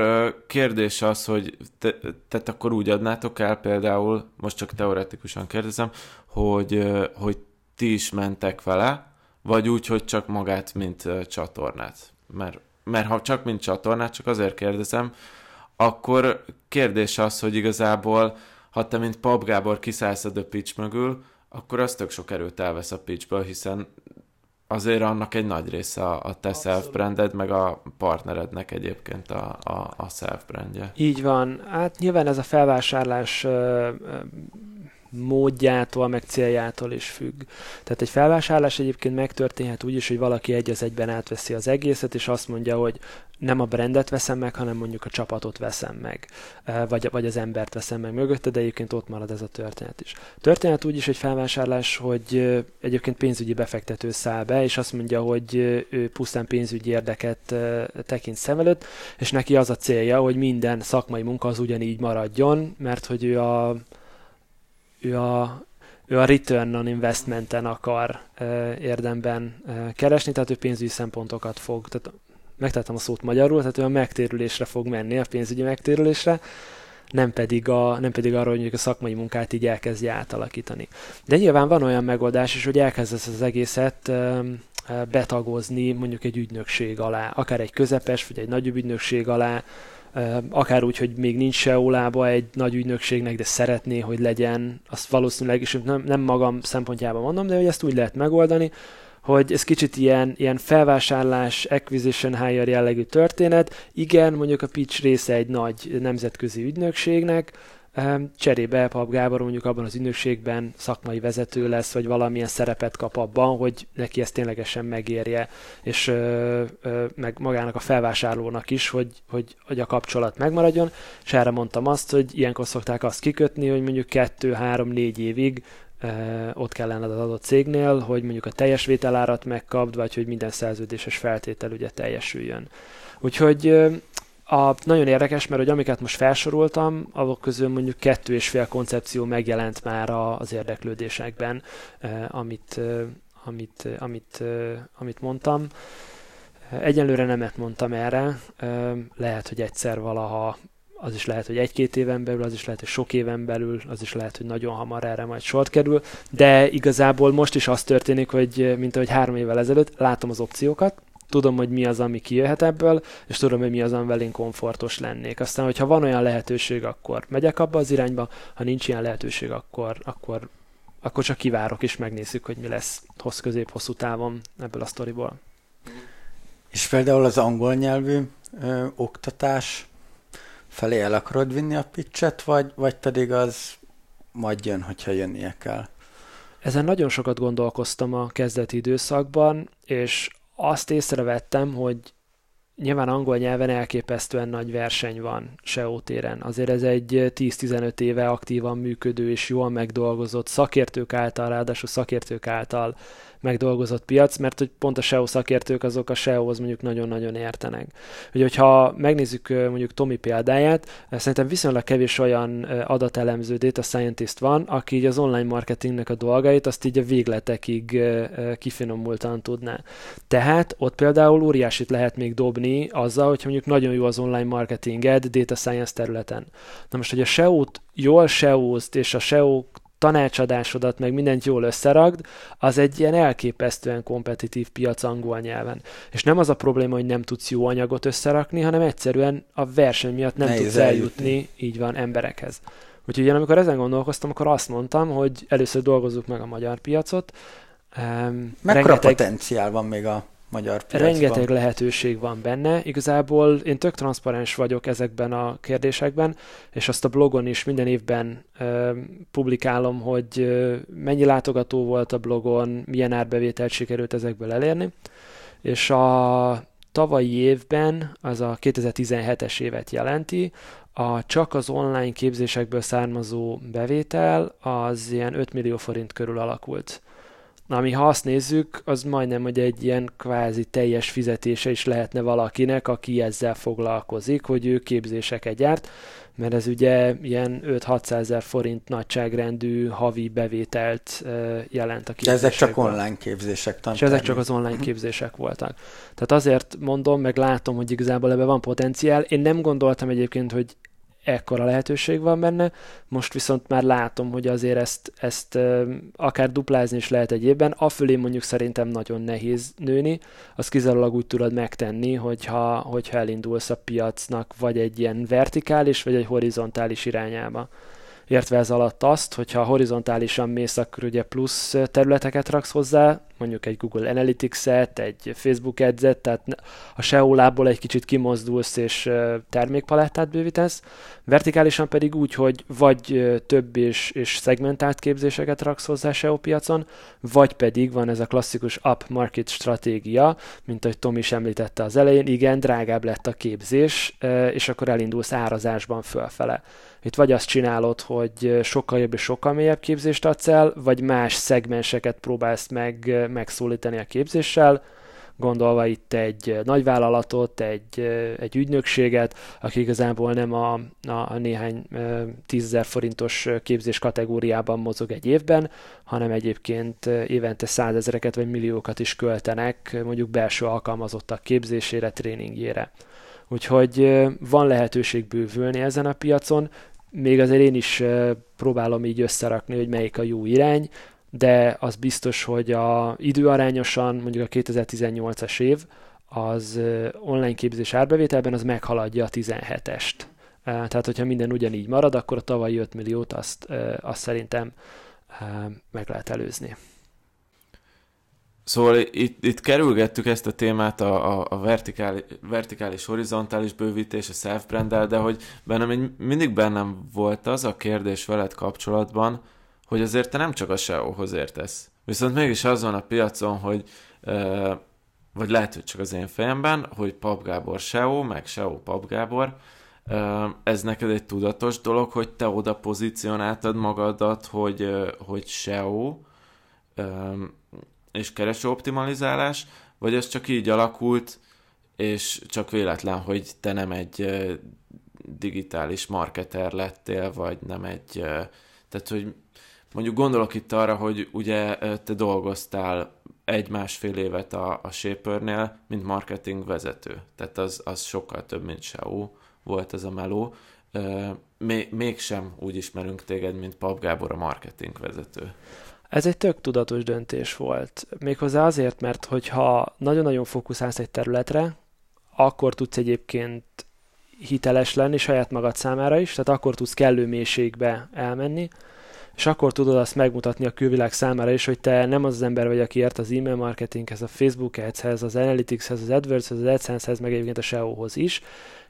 kérdés az, hogy te, tehát akkor úgy adnátok el például, most csak teoretikusan kérdezem, hogy, hogy ti is mentek vele, vagy úgy, hogy csak magát, mint csatornát. Mert mert ha csak mint csatornát, csak azért kérdezem, akkor kérdés az, hogy igazából, ha te mint Pap Gábor kiszállsz a The Pitch mögül, akkor az tök sok erőt elvesz a pitchből, hiszen azért annak egy nagy része a, a te self-branded, meg a partnerednek egyébként a, a, a self-brandje. Így van. Hát nyilván ez a felvásárlás módjától, meg céljától is függ. Tehát egy felvásárlás egyébként megtörténhet úgy is, hogy valaki egy az egyben átveszi az egészet, és azt mondja, hogy nem a brandet veszem meg, hanem mondjuk a csapatot veszem meg, vagy, vagy az embert veszem meg mögötte, de egyébként ott marad ez a történet is. Történet úgy is egy felvásárlás, hogy egyébként pénzügyi befektető száll be, és azt mondja, hogy ő pusztán pénzügyi érdeket tekint szem előtt, és neki az a célja, hogy minden szakmai munka az ugyanígy maradjon, mert hogy ő a, ő a ő a return on investmenten akar érdemben keresni, tehát ő pénzügyi szempontokat fog, tehát megtettem a szót magyarul, tehát ő a megtérülésre fog menni, a pénzügyi megtérülésre, nem pedig, a, nem pedig arra, hogy a szakmai munkát így elkezdje átalakítani. De nyilván van olyan megoldás is, hogy elkezdesz az egészet betagozni mondjuk egy ügynökség alá, akár egy közepes, vagy egy nagyobb ügynökség alá, akár úgy, hogy még nincs SEO-lába egy nagy ügynökségnek, de szeretné, hogy legyen, azt valószínűleg is nem, nem magam szempontjában mondom, de hogy ezt úgy lehet megoldani, hogy ez kicsit ilyen, ilyen felvásárlás, acquisition hire jellegű történet. Igen, mondjuk a pitch része egy nagy nemzetközi ügynökségnek, cserébe Pap Gábor mondjuk abban az ügynökségben szakmai vezető lesz, vagy valamilyen szerepet kap abban, hogy neki ezt ténylegesen megérje, és meg magának a felvásárlónak is, hogy, hogy, hogy a kapcsolat megmaradjon, és erre mondtam azt, hogy ilyenkor szokták azt kikötni, hogy mondjuk kettő, három, négy évig ott kell lenned az adott cégnél, hogy mondjuk a teljes vételárat megkapd, vagy hogy minden szerződéses feltétel ugye teljesüljön. Úgyhogy a, nagyon érdekes, mert hogy amiket most felsoroltam, azok közül mondjuk kettő és fél koncepció megjelent már az érdeklődésekben, amit, amit, amit, amit mondtam. Egyelőre nemet mondtam erre, lehet, hogy egyszer valaha az is lehet, hogy egy-két éven belül, az is lehet, hogy sok éven belül, az is lehet, hogy nagyon hamar erre majd sort kerül, de igazából most is az történik, hogy mint ahogy három évvel ezelőtt látom az opciókat, tudom, hogy mi az, ami kijöhet ebből, és tudom, hogy mi az, amivel én komfortos lennék. Aztán, hogyha van olyan lehetőség, akkor megyek abba az irányba, ha nincs ilyen lehetőség, akkor, akkor, akkor csak kivárok, és megnézzük, hogy mi lesz hossz közép hosszú távon ebből a sztoriból. És például az angol nyelvű ö, oktatás felé el akarod vinni a pitchet, vagy, vagy pedig az majd jön, hogyha jönnie kell? Ezen nagyon sokat gondolkoztam a kezdeti időszakban, és azt észrevettem, hogy nyilván angol nyelven elképesztően nagy verseny van SEO téren. Azért ez egy 10-15 éve aktívan működő és jól megdolgozott szakértők által, ráadásul szakértők által megdolgozott piac, mert hogy pont a SEO szakértők azok a SEO-hoz mondjuk nagyon-nagyon értenek. Hogy, hogyha megnézzük mondjuk Tomi példáját, szerintem viszonylag kevés olyan adatelemző data scientist van, aki így az online marketingnek a dolgait azt így a végletekig kifinomultan tudná. Tehát ott például óriásit lehet még dobni azzal, hogyha mondjuk nagyon jó az online marketinged data science területen. Na most, hogy a SEO-t jól seo és a SEO tanácsadásodat, meg mindent jól összeragd, az egy ilyen elképesztően kompetitív piac angol nyelven. És nem az a probléma, hogy nem tudsz jó anyagot összerakni, hanem egyszerűen a verseny miatt nem Nehéz tudsz eljutni, eljutni, így van, emberekhez. Úgyhogy én amikor ezen gondolkoztam, akkor azt mondtam, hogy először dolgozzuk meg a magyar piacot. Um, Mekkora rengeteg... potenciál van még a magyar piacban. Rengeteg lehetőség van benne. Igazából én tök transzparens vagyok ezekben a kérdésekben, és azt a blogon is minden évben ö, publikálom, hogy ö, mennyi látogató volt a blogon, milyen árbevételt sikerült ezekből elérni. És a tavalyi évben, az a 2017-es évet jelenti, a csak az online képzésekből származó bevétel az ilyen 5 millió forint körül alakult. Na, ami ha azt nézzük, az majdnem, hogy egy ilyen kvázi teljes fizetése is lehetne valakinek, aki ezzel foglalkozik, hogy ő képzéseket gyárt, mert ez ugye ilyen 5-600 ezer forint nagyságrendű havi bevételt jelent a De ezek csak online képzések, És ezek csak az online képzések voltak. Tehát azért mondom, meg látom, hogy igazából ebben van potenciál. Én nem gondoltam egyébként, hogy ekkora lehetőség van benne, most viszont már látom, hogy azért ezt, ezt akár duplázni is lehet egy évben, afölé mondjuk szerintem nagyon nehéz nőni, azt kizárólag úgy tudod megtenni, hogyha, hogyha elindulsz a piacnak vagy egy ilyen vertikális, vagy egy horizontális irányába. Értve ez alatt azt, hogyha horizontálisan mész, akkor ugye plusz területeket raksz hozzá, mondjuk egy Google Analytics-et, egy Facebook Ads-et, tehát a SEO lából egy kicsit kimozdulsz és termékpalettát bővítesz, vertikálisan pedig úgy, hogy vagy több és, és szegmentált képzéseket raksz hozzá SEO piacon, vagy pedig van ez a klasszikus up-market stratégia, mint ahogy Tom is említette az elején, igen, drágább lett a képzés, és akkor elindulsz árazásban fölfele. Itt vagy azt csinálod, hogy sokkal jobb és sokkal mélyebb képzést adsz el, vagy más szegmenseket próbálsz meg megszólítani a képzéssel, gondolva itt egy nagyvállalatot, egy, egy ügynökséget, aki igazából nem a, a, néhány tízezer forintos képzés kategóriában mozog egy évben, hanem egyébként évente százezereket vagy milliókat is költenek mondjuk belső alkalmazottak képzésére, tréningjére. Úgyhogy van lehetőség bővülni ezen a piacon, még azért én is próbálom így összerakni, hogy melyik a jó irány, de az biztos, hogy a időarányosan mondjuk a 2018-as év az online képzés árbevételben az meghaladja a 17-est. Tehát, hogyha minden ugyanígy marad, akkor a tavalyi 5 milliót azt, azt szerintem meg lehet előzni. Szóval itt, itt kerülgettük ezt a témát, a, a, a vertikális, vertikális, horizontális bővítés, a self de hogy bennem mindig bennem volt az a kérdés veled kapcsolatban, hogy azért te nem csak a SEO-hoz értesz. Viszont mégis az van a piacon, hogy vagy lehet, hogy csak az én fejemben, hogy Pap Gábor SEO, meg SEO Pap Gábor, ez neked egy tudatos dolog, hogy te oda pozícionáltad magadat, hogy, hogy SEO, és kereső optimalizálás, vagy ez csak így alakult, és csak véletlen, hogy te nem egy digitális marketer lettél, vagy nem egy, tehát hogy mondjuk gondolok itt arra, hogy ugye te dolgoztál egy-másfél évet a, a Shapernél, mint marketing vezető. Tehát az, az sokkal több, mint SEO volt ez a meló. Még, mégsem úgy ismerünk téged, mint Pap Gábor a marketing vezető. Ez egy tök tudatos döntés volt. Méghozzá azért, mert hogyha nagyon-nagyon fókuszálsz egy területre, akkor tudsz egyébként hiteles lenni saját magad számára is, tehát akkor tudsz kellő mélységbe elmenni, és akkor tudod azt megmutatni a külvilág számára is, hogy te nem az az ember vagy, aki ért az e-mail marketinghez, a Facebook ads-hez, az Analyticshez, az AdWords-hez, az AdSense-hez, meg egyébként a SEO-hoz is,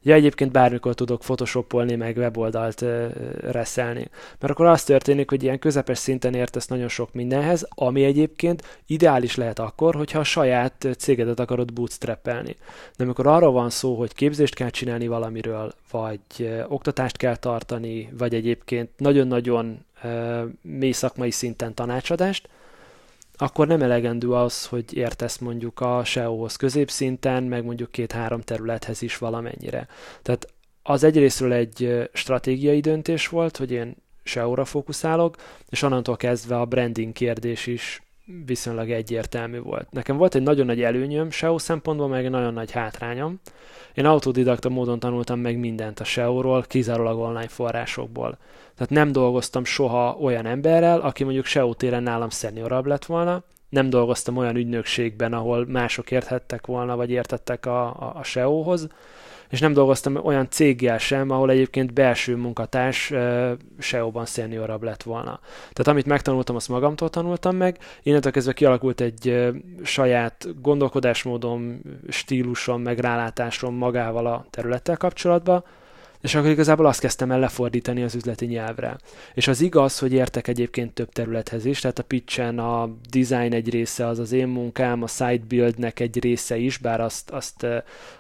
Ja, egyébként bármikor tudok photoshopolni, meg weboldalt uh, reszelni. Mert akkor az történik, hogy ilyen közepes szinten értesz nagyon sok mindenhez, ami egyébként ideális lehet akkor, hogyha a saját cégedet akarod bootstrappelni. De amikor arról van szó, hogy képzést kell csinálni valamiről, vagy uh, oktatást kell tartani, vagy egyébként nagyon-nagyon mély szakmai szinten tanácsadást, akkor nem elegendő az, hogy értesz mondjuk a SEO-hoz középszinten, meg mondjuk két-három területhez is valamennyire. Tehát az egyrésztről egy stratégiai döntés volt, hogy én SEO-ra fókuszálok, és onnantól kezdve a branding kérdés is viszonylag egyértelmű volt. Nekem volt egy nagyon nagy előnyöm SEO szempontból, meg egy nagyon nagy hátrányom. Én autodidakta módon tanultam meg mindent a SEO-ról, kizárólag online forrásokból. Tehát nem dolgoztam soha olyan emberrel, aki mondjuk SEO téren nálam szeniorabb lett volna, nem dolgoztam olyan ügynökségben, ahol mások érthettek volna, vagy értettek a, a, a SEO-hoz, és nem dolgoztam olyan céggel sem, ahol egyébként belső munkatárs SEO-ban szeniorabb lett volna. Tehát amit megtanultam, azt magamtól tanultam meg, innentől kezdve kialakult egy saját gondolkodásmódom, stílusom, meg rálátásom magával a területtel kapcsolatban, és akkor igazából azt kezdtem el lefordítani az üzleti nyelvre. És az igaz, hogy értek egyébként több területhez is, tehát a pitchen a design egy része az az én munkám, a site buildnek egy része is, bár azt, azt,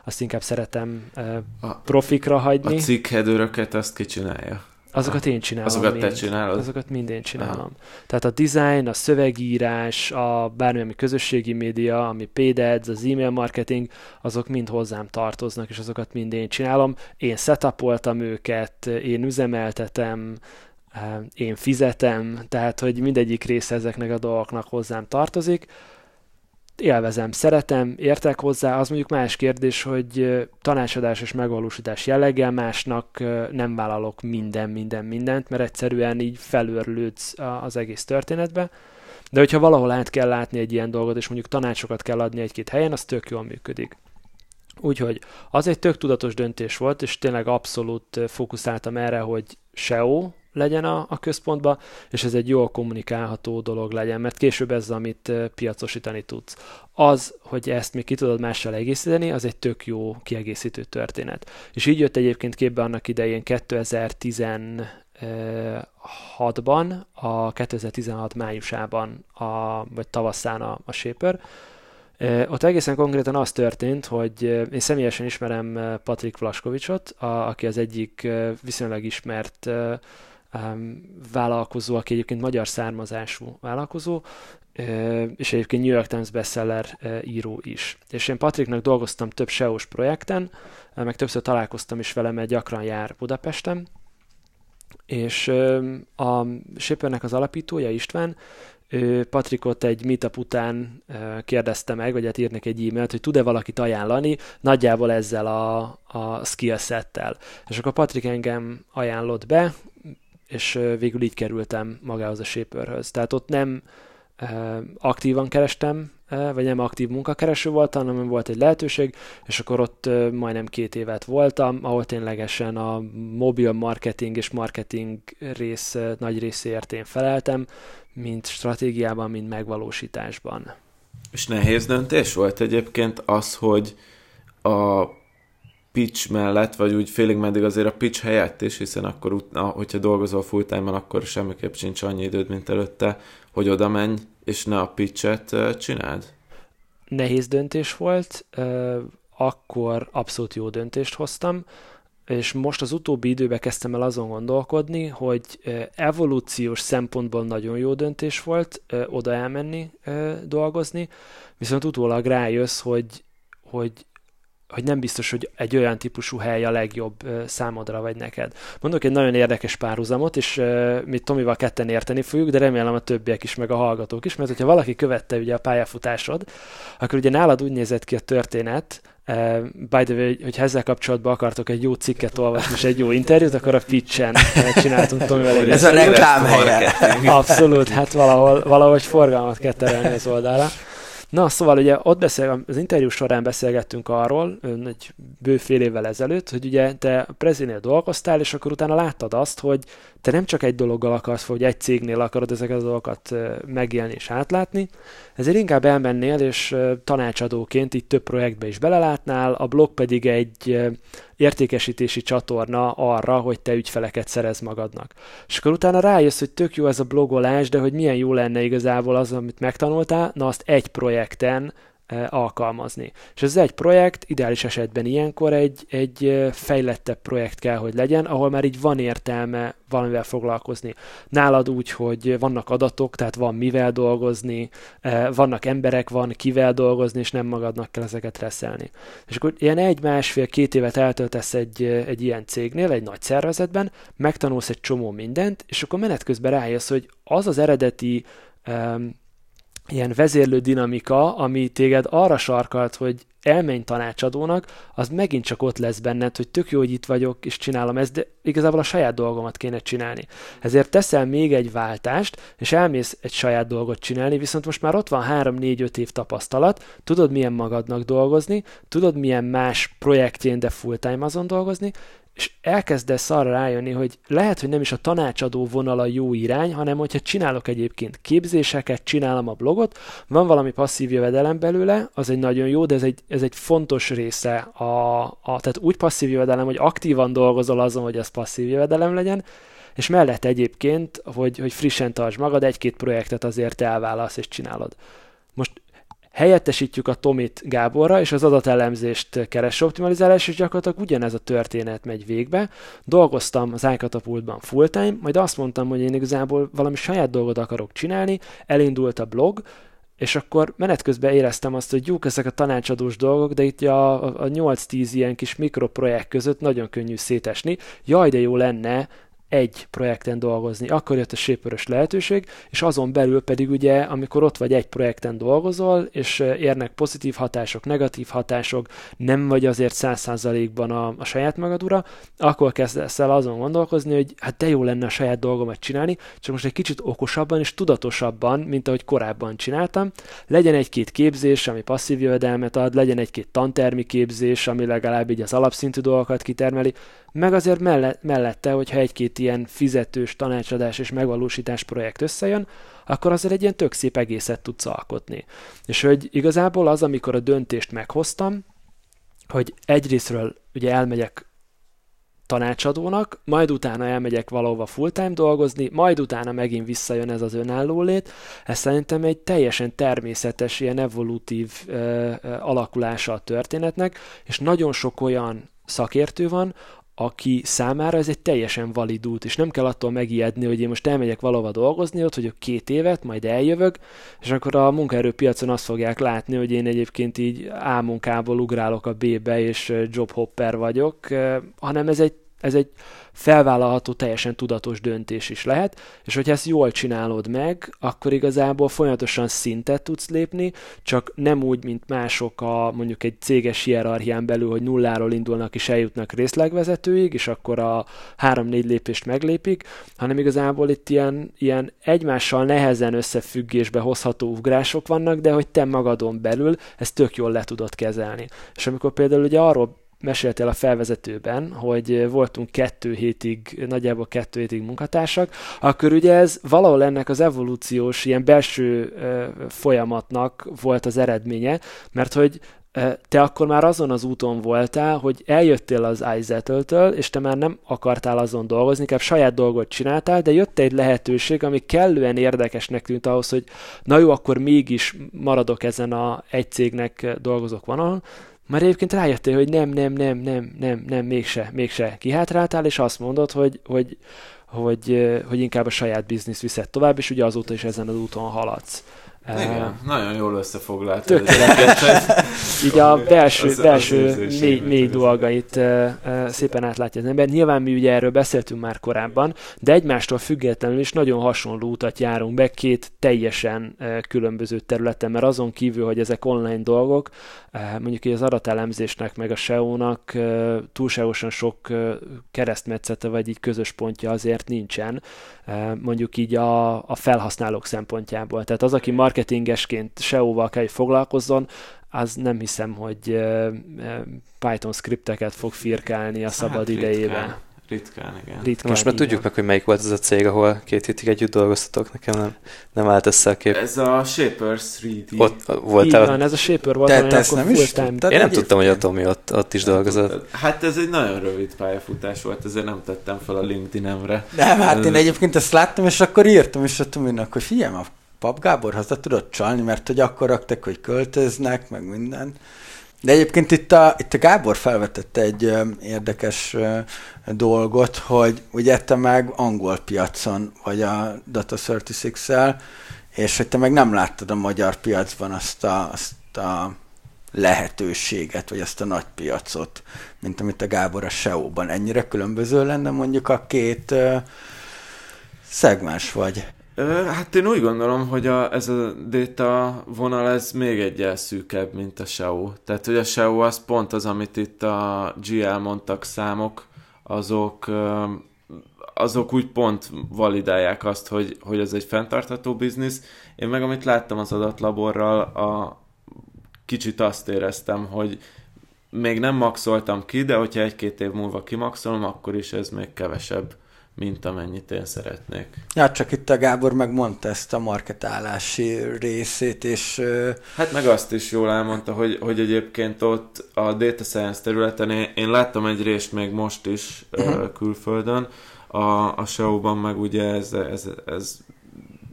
azt inkább szeretem a, profikra hagyni. A cikkhedőröket azt kicsinálja. Azokat én csinálom. Azokat mind. te csinálod? Azokat mind én csinálom. Aha. Tehát a design, a szövegírás, a bármi, ami közösségi média, ami paid ads, az e-mail marketing, azok mind hozzám tartoznak, és azokat mind én csinálom. Én setupoltam őket, én üzemeltetem, eh, én fizetem, tehát hogy mindegyik része ezeknek a dolgoknak hozzám tartozik élvezem, szeretem, értek hozzá, az mondjuk más kérdés, hogy tanácsadás és megvalósítás jelleggel másnak nem vállalok minden, minden, mindent, mert egyszerűen így felőrlődsz az egész történetbe. De hogyha valahol át kell látni egy ilyen dolgot, és mondjuk tanácsokat kell adni egy-két helyen, az tök jól működik. Úgyhogy az egy tök tudatos döntés volt, és tényleg abszolút fókuszáltam erre, hogy SEO legyen a, a központba, és ez egy jól kommunikálható dolog legyen, mert később ez, amit piacosítani tudsz. Az, hogy ezt még ki tudod mással egészíteni, az egy tök jó kiegészítő történet. És így jött egyébként képbe annak idején 2016-ban, a 2016 májusában, a, vagy tavaszán a, a Shaper, ott egészen konkrétan az történt, hogy én személyesen ismerem Patrik Vlaskovicsot, a, aki az egyik viszonylag ismert vállalkozó, aki egyébként magyar származású vállalkozó, és egyébként New York Times bestseller író is. És én Patriknak dolgoztam több SEO-s projekten, meg többször találkoztam is vele, mert gyakran jár Budapesten, és a Shapernek az alapítója István Patrikot egy meetup után kérdezte meg, vagy hát írnek egy e-mailt, hogy tud-e valakit ajánlani nagyjából ezzel a, a skillsettel. És akkor Patrik engem ajánlott be, és végül így kerültem magához a Shaperhöz. Tehát ott nem aktívan kerestem, vagy nem aktív munkakereső voltam, hanem volt egy lehetőség, és akkor ott majdnem két évet voltam, ahol ténylegesen a mobil marketing és marketing rész nagy részéért én feleltem, mint stratégiában, mint megvalósításban. És nehéz döntés volt egyébként az, hogy a pitch mellett, vagy úgy félig meddig azért a pitch helyett is, hiszen akkor, hogyha dolgozol full akkor semmiképp sincs annyi időd, mint előtte, hogy oda menj, és ne a pitchet csináld? Nehéz döntés volt, akkor abszolút jó döntést hoztam, és most az utóbbi időben kezdtem el azon gondolkodni, hogy evolúciós szempontból nagyon jó döntés volt oda elmenni dolgozni, viszont utólag rájössz, hogy, hogy hogy nem biztos, hogy egy olyan típusú hely a legjobb számodra vagy neked. Mondok egy nagyon érdekes párhuzamot, és mi Tomival ketten érteni fogjuk, de remélem a többiek is, meg a hallgatók is, mert hogyha valaki követte ugye a pályafutásod, akkor ugye nálad úgy nézett ki a történet, Uh, by the way, hogyha ezzel kapcsolatban akartok egy jó cikket olvasni és egy jó interjút, akkor a Pitchen csináltunk Tomival egy Ez a reklám helye. Abszolút, hát valahol, valahogy forgalmat kell terelni az oldalra. Na, szóval ugye ott beszél, az interjú során beszélgettünk arról, egy bő évvel ezelőtt, hogy ugye te Prezinél dolgoztál, és akkor utána láttad azt, hogy te nem csak egy dologgal akarsz, vagy egy cégnél akarod ezeket a dolgokat megélni és átlátni, ezért inkább elmennél, és tanácsadóként itt több projektbe is belelátnál, a blog pedig egy értékesítési csatorna arra, hogy te ügyfeleket szerez magadnak. És akkor utána rájössz, hogy tök jó ez a blogolás, de hogy milyen jó lenne igazából az, amit megtanultál, na azt egy projekten alkalmazni. És ez egy projekt, ideális esetben ilyenkor egy, egy fejlettebb projekt kell, hogy legyen, ahol már így van értelme valamivel foglalkozni. Nálad úgy, hogy vannak adatok, tehát van mivel dolgozni, vannak emberek, van kivel dolgozni, és nem magadnak kell ezeket reszelni. És akkor ilyen egy, másfél, két évet eltöltesz egy, egy ilyen cégnél, egy nagy szervezetben, megtanulsz egy csomó mindent, és akkor menet közben rájössz, hogy az az eredeti um, ilyen vezérlő dinamika, ami téged arra sarkalt, hogy elmenj tanácsadónak, az megint csak ott lesz benned, hogy tök jó, hogy itt vagyok, és csinálom ezt, de igazából a saját dolgomat kéne csinálni. Ezért teszel még egy váltást, és elmész egy saját dolgot csinálni, viszont most már ott van 3-4-5 év tapasztalat, tudod milyen magadnak dolgozni, tudod milyen más projektjén, de full-time azon dolgozni, és elkezdesz arra rájönni, hogy lehet, hogy nem is a tanácsadó vonal a jó irány, hanem hogyha csinálok egyébként képzéseket, csinálom a blogot, van valami passzív jövedelem belőle, az egy nagyon jó, de ez egy, ez egy fontos része, a, a, tehát úgy passzív jövedelem, hogy aktívan dolgozol azon, hogy ez passzív jövedelem legyen, és mellett egyébként, hogy, hogy frissen tartsd magad, egy-két projektet azért elválasz és csinálod. Most helyettesítjük a Tomit Gáborra, és az adatelemzést keres optimalizálás, és gyakorlatilag ugyanez a történet megy végbe. Dolgoztam az iCatapultban full-time, majd azt mondtam, hogy én igazából valami saját dolgot akarok csinálni, elindult a blog, és akkor menet közben éreztem azt, hogy jók ezek a tanácsadós dolgok, de itt a, a 8-10 ilyen kis mikroprojekt között nagyon könnyű szétesni. Jaj, de jó lenne egy projekten dolgozni. Akkor jött a sépörös lehetőség, és azon belül pedig ugye, amikor ott vagy egy projekten dolgozol, és érnek pozitív hatások, negatív hatások, nem vagy azért száz százalékban a, a saját magad ura, akkor kezdesz el azon gondolkozni, hogy hát de jó lenne a saját dolgomat csinálni, csak most egy kicsit okosabban és tudatosabban, mint ahogy korábban csináltam. Legyen egy-két képzés, ami passzív jövedelmet ad, legyen egy-két tantermi képzés, ami legalább így az alapszintű dolgokat kitermeli, meg azért mellette, hogyha egy-két két ilyen fizetős tanácsadás és megvalósítás projekt összejön, akkor azért egy ilyen tök szép egészet tudsz alkotni. És hogy igazából az, amikor a döntést meghoztam, hogy egyrésztről ugye elmegyek tanácsadónak, majd utána elmegyek valahova full-time dolgozni, majd utána megint visszajön ez az önálló lét. Ez szerintem egy teljesen természetes, ilyen evolutív ö, ö, alakulása a történetnek, és nagyon sok olyan szakértő van, aki számára ez egy teljesen valid út, és nem kell attól megijedni, hogy én most elmegyek valahova dolgozni, ott vagyok két évet, majd eljövök, és akkor a munkaerőpiacon azt fogják látni, hogy én egyébként így A munkából ugrálok a B-be, és jobhopper vagyok, hanem ez egy, ez egy felvállalható, teljesen tudatos döntés is lehet, és hogyha ezt jól csinálod meg, akkor igazából folyamatosan szintet tudsz lépni, csak nem úgy, mint mások a mondjuk egy céges hierarchián belül, hogy nulláról indulnak és eljutnak részlegvezetőig, és akkor a három-négy lépést meglépik, hanem igazából itt ilyen, ilyen egymással nehezen összefüggésbe hozható ugrások vannak, de hogy te magadon belül ezt tök jól le tudod kezelni. És amikor például ugye arról meséltél a felvezetőben, hogy voltunk kettő hétig, nagyjából kettő hétig munkatársak, akkor ugye ez valahol ennek az evolúciós, ilyen belső folyamatnak volt az eredménye, mert hogy te akkor már azon az úton voltál, hogy eljöttél az izettle és te már nem akartál azon dolgozni, inkább saját dolgot csináltál, de jött egy lehetőség, ami kellően érdekesnek tűnt ahhoz, hogy na jó, akkor mégis maradok ezen a egy cégnek dolgozok vonalon, már egyébként rájöttél, hogy nem, nem, nem, nem, nem, nem, mégse, mégse kihátráltál, és azt mondod, hogy, hogy, hogy, hogy inkább a saját biznisz viszed tovább, és ugye azóta is ezen az úton haladsz. Igen, uh, nagyon jól összefoglalt. Így a belső, az, belső az mély, mély dolgait uh, uh, szépen átlátja az ember. Nyilván mi ugye erről beszéltünk már korábban, de egymástól függetlenül is nagyon hasonló utat járunk be két teljesen uh, különböző területen, mert azon kívül, hogy ezek online dolgok, uh, mondjuk így az adatelemzésnek meg a SEO-nak uh, túlságosan sok uh, keresztmetszete vagy így közös pontja azért nincsen, uh, mondjuk így a, a felhasználók szempontjából. Tehát az, aki mar marketingesként SEO-val kell, hogy foglalkozzon, az nem hiszem, hogy Python skripteket fog firkálni a szabad hát, idejében. Ritkán. Ritkán, igen. Ritkán, Most már tudjuk meg, hogy melyik volt ez a cég, ahol két hétig együtt dolgoztatok. Nekem nem, nem állt össze a kép. Ez a Shapers 3D. Ott voltál. van, ez a Shaper volt, te, te ezt nem is time. Én nem tudtam, hogy a Tomi ott, ott is dolgozott. Hát ez egy nagyon rövid pályafutás volt, ezért nem tettem fel a LinkedIn-emre. Nem, hát én egyébként ezt láttam, és akkor írtam is a Tominak, hogy figyelj, Pap Gábor haza tudott csalni, mert hogy akkor raktak, hogy költöznek, meg minden. De egyébként itt a, itt a Gábor felvetette egy ö, érdekes ö, dolgot, hogy ugye te meg angol piacon vagy a Data 36-el, és hogy te meg nem láttad a magyar piacban azt a, azt a lehetőséget, vagy azt a nagy piacot, mint amit a Gábor a SEO-ban. Ennyire különböző lenne mondjuk a két ö, szegmens vagy? Hát én úgy gondolom, hogy a, ez a data vonal ez még egy szűkebb, mint a SEO. Tehát, hogy a SEO az pont az, amit itt a GL mondtak számok, azok, azok úgy pont validálják azt, hogy, hogy ez egy fenntartható biznisz. Én meg amit láttam az adatlaborral, a, kicsit azt éreztem, hogy még nem maxoltam ki, de hogyha egy-két év múlva kimaxolom, akkor is ez még kevesebb mint amennyit én szeretnék. Ja, csak itt a Gábor megmondta ezt a marketálási részét, és... Hát meg azt is jól elmondta, hogy, hogy egyébként ott a data science területen én, én láttam egy részt még most is uh-huh. külföldön, a, a show-ban meg ugye ez, ez, ez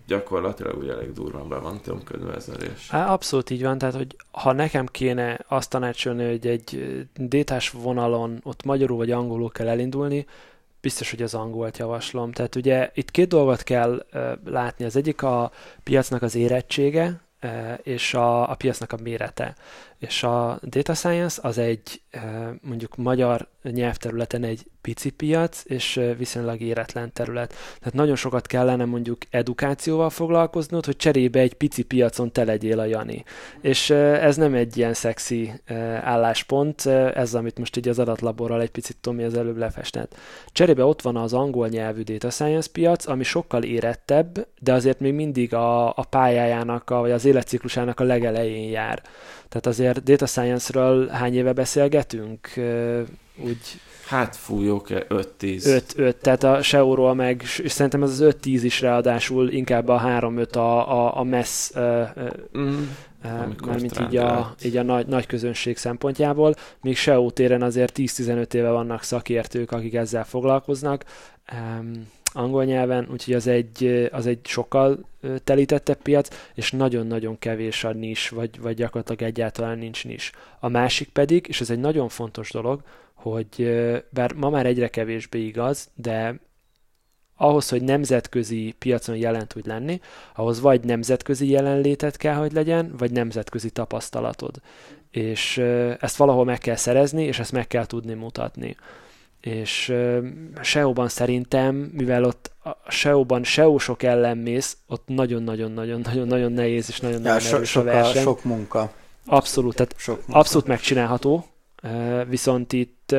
gyakorlatilag ugye elég durván be van tömködve ez a rész. Abszolút így van, tehát hogy ha nekem kéne azt tanácsolni, hogy egy détás vonalon ott magyarul vagy angolul kell elindulni, biztos, hogy az angolt javaslom. Tehát ugye itt két dolgot kell látni. Az egyik a piacnak az érettsége, és a, a piacnak a mérete. És a data science az egy mondjuk magyar nyelvterületen egy pici piac, és viszonylag éretlen terület. Tehát nagyon sokat kellene mondjuk edukációval foglalkoznod, hogy cserébe egy pici piacon te legyél a Jani. És ez nem egy ilyen szexi álláspont, ez, amit most így az adatlaborral egy picit Tomi az előbb lefestett. Cserébe ott van az angol nyelvű data science piac, ami sokkal érettebb, de azért még mindig a, a pályájának, a, vagy az életciklusának a legelején jár. Tehát azért data science-ről hány éve beszélgetünk? Úgy Hát fújók 5-10. 5-5, tehát a SEO-ról meg, és szerintem ez az 5-10 is ráadásul inkább a 3-5 a, a, a messz, uh, mm. mármint így a, így a nagy, nagy közönség szempontjából, míg SEO téren azért 10-15 éve vannak szakértők, akik ezzel foglalkoznak. Um, angol nyelven, úgyhogy az egy, az egy sokkal telítettebb piac, és nagyon-nagyon kevés a nis, vagy, vagy gyakorlatilag egyáltalán nincs nis. A másik pedig, és ez egy nagyon fontos dolog, hogy bár ma már egyre kevésbé igaz, de ahhoz, hogy nemzetközi piacon jelen tud lenni, ahhoz vagy nemzetközi jelenlétet kell, hogy legyen, vagy nemzetközi tapasztalatod. És ezt valahol meg kell szerezni, és ezt meg kell tudni mutatni és SEO-ban szerintem, mivel ott a SEO-ban SEO sok ellen mész, ott nagyon-nagyon-nagyon-nagyon-nagyon nehéz és nagyon-nagyon ja, erős so, a verseny. Sok munka. Abszolút, tehát sok munka. abszolút megcsinálható, viszont itt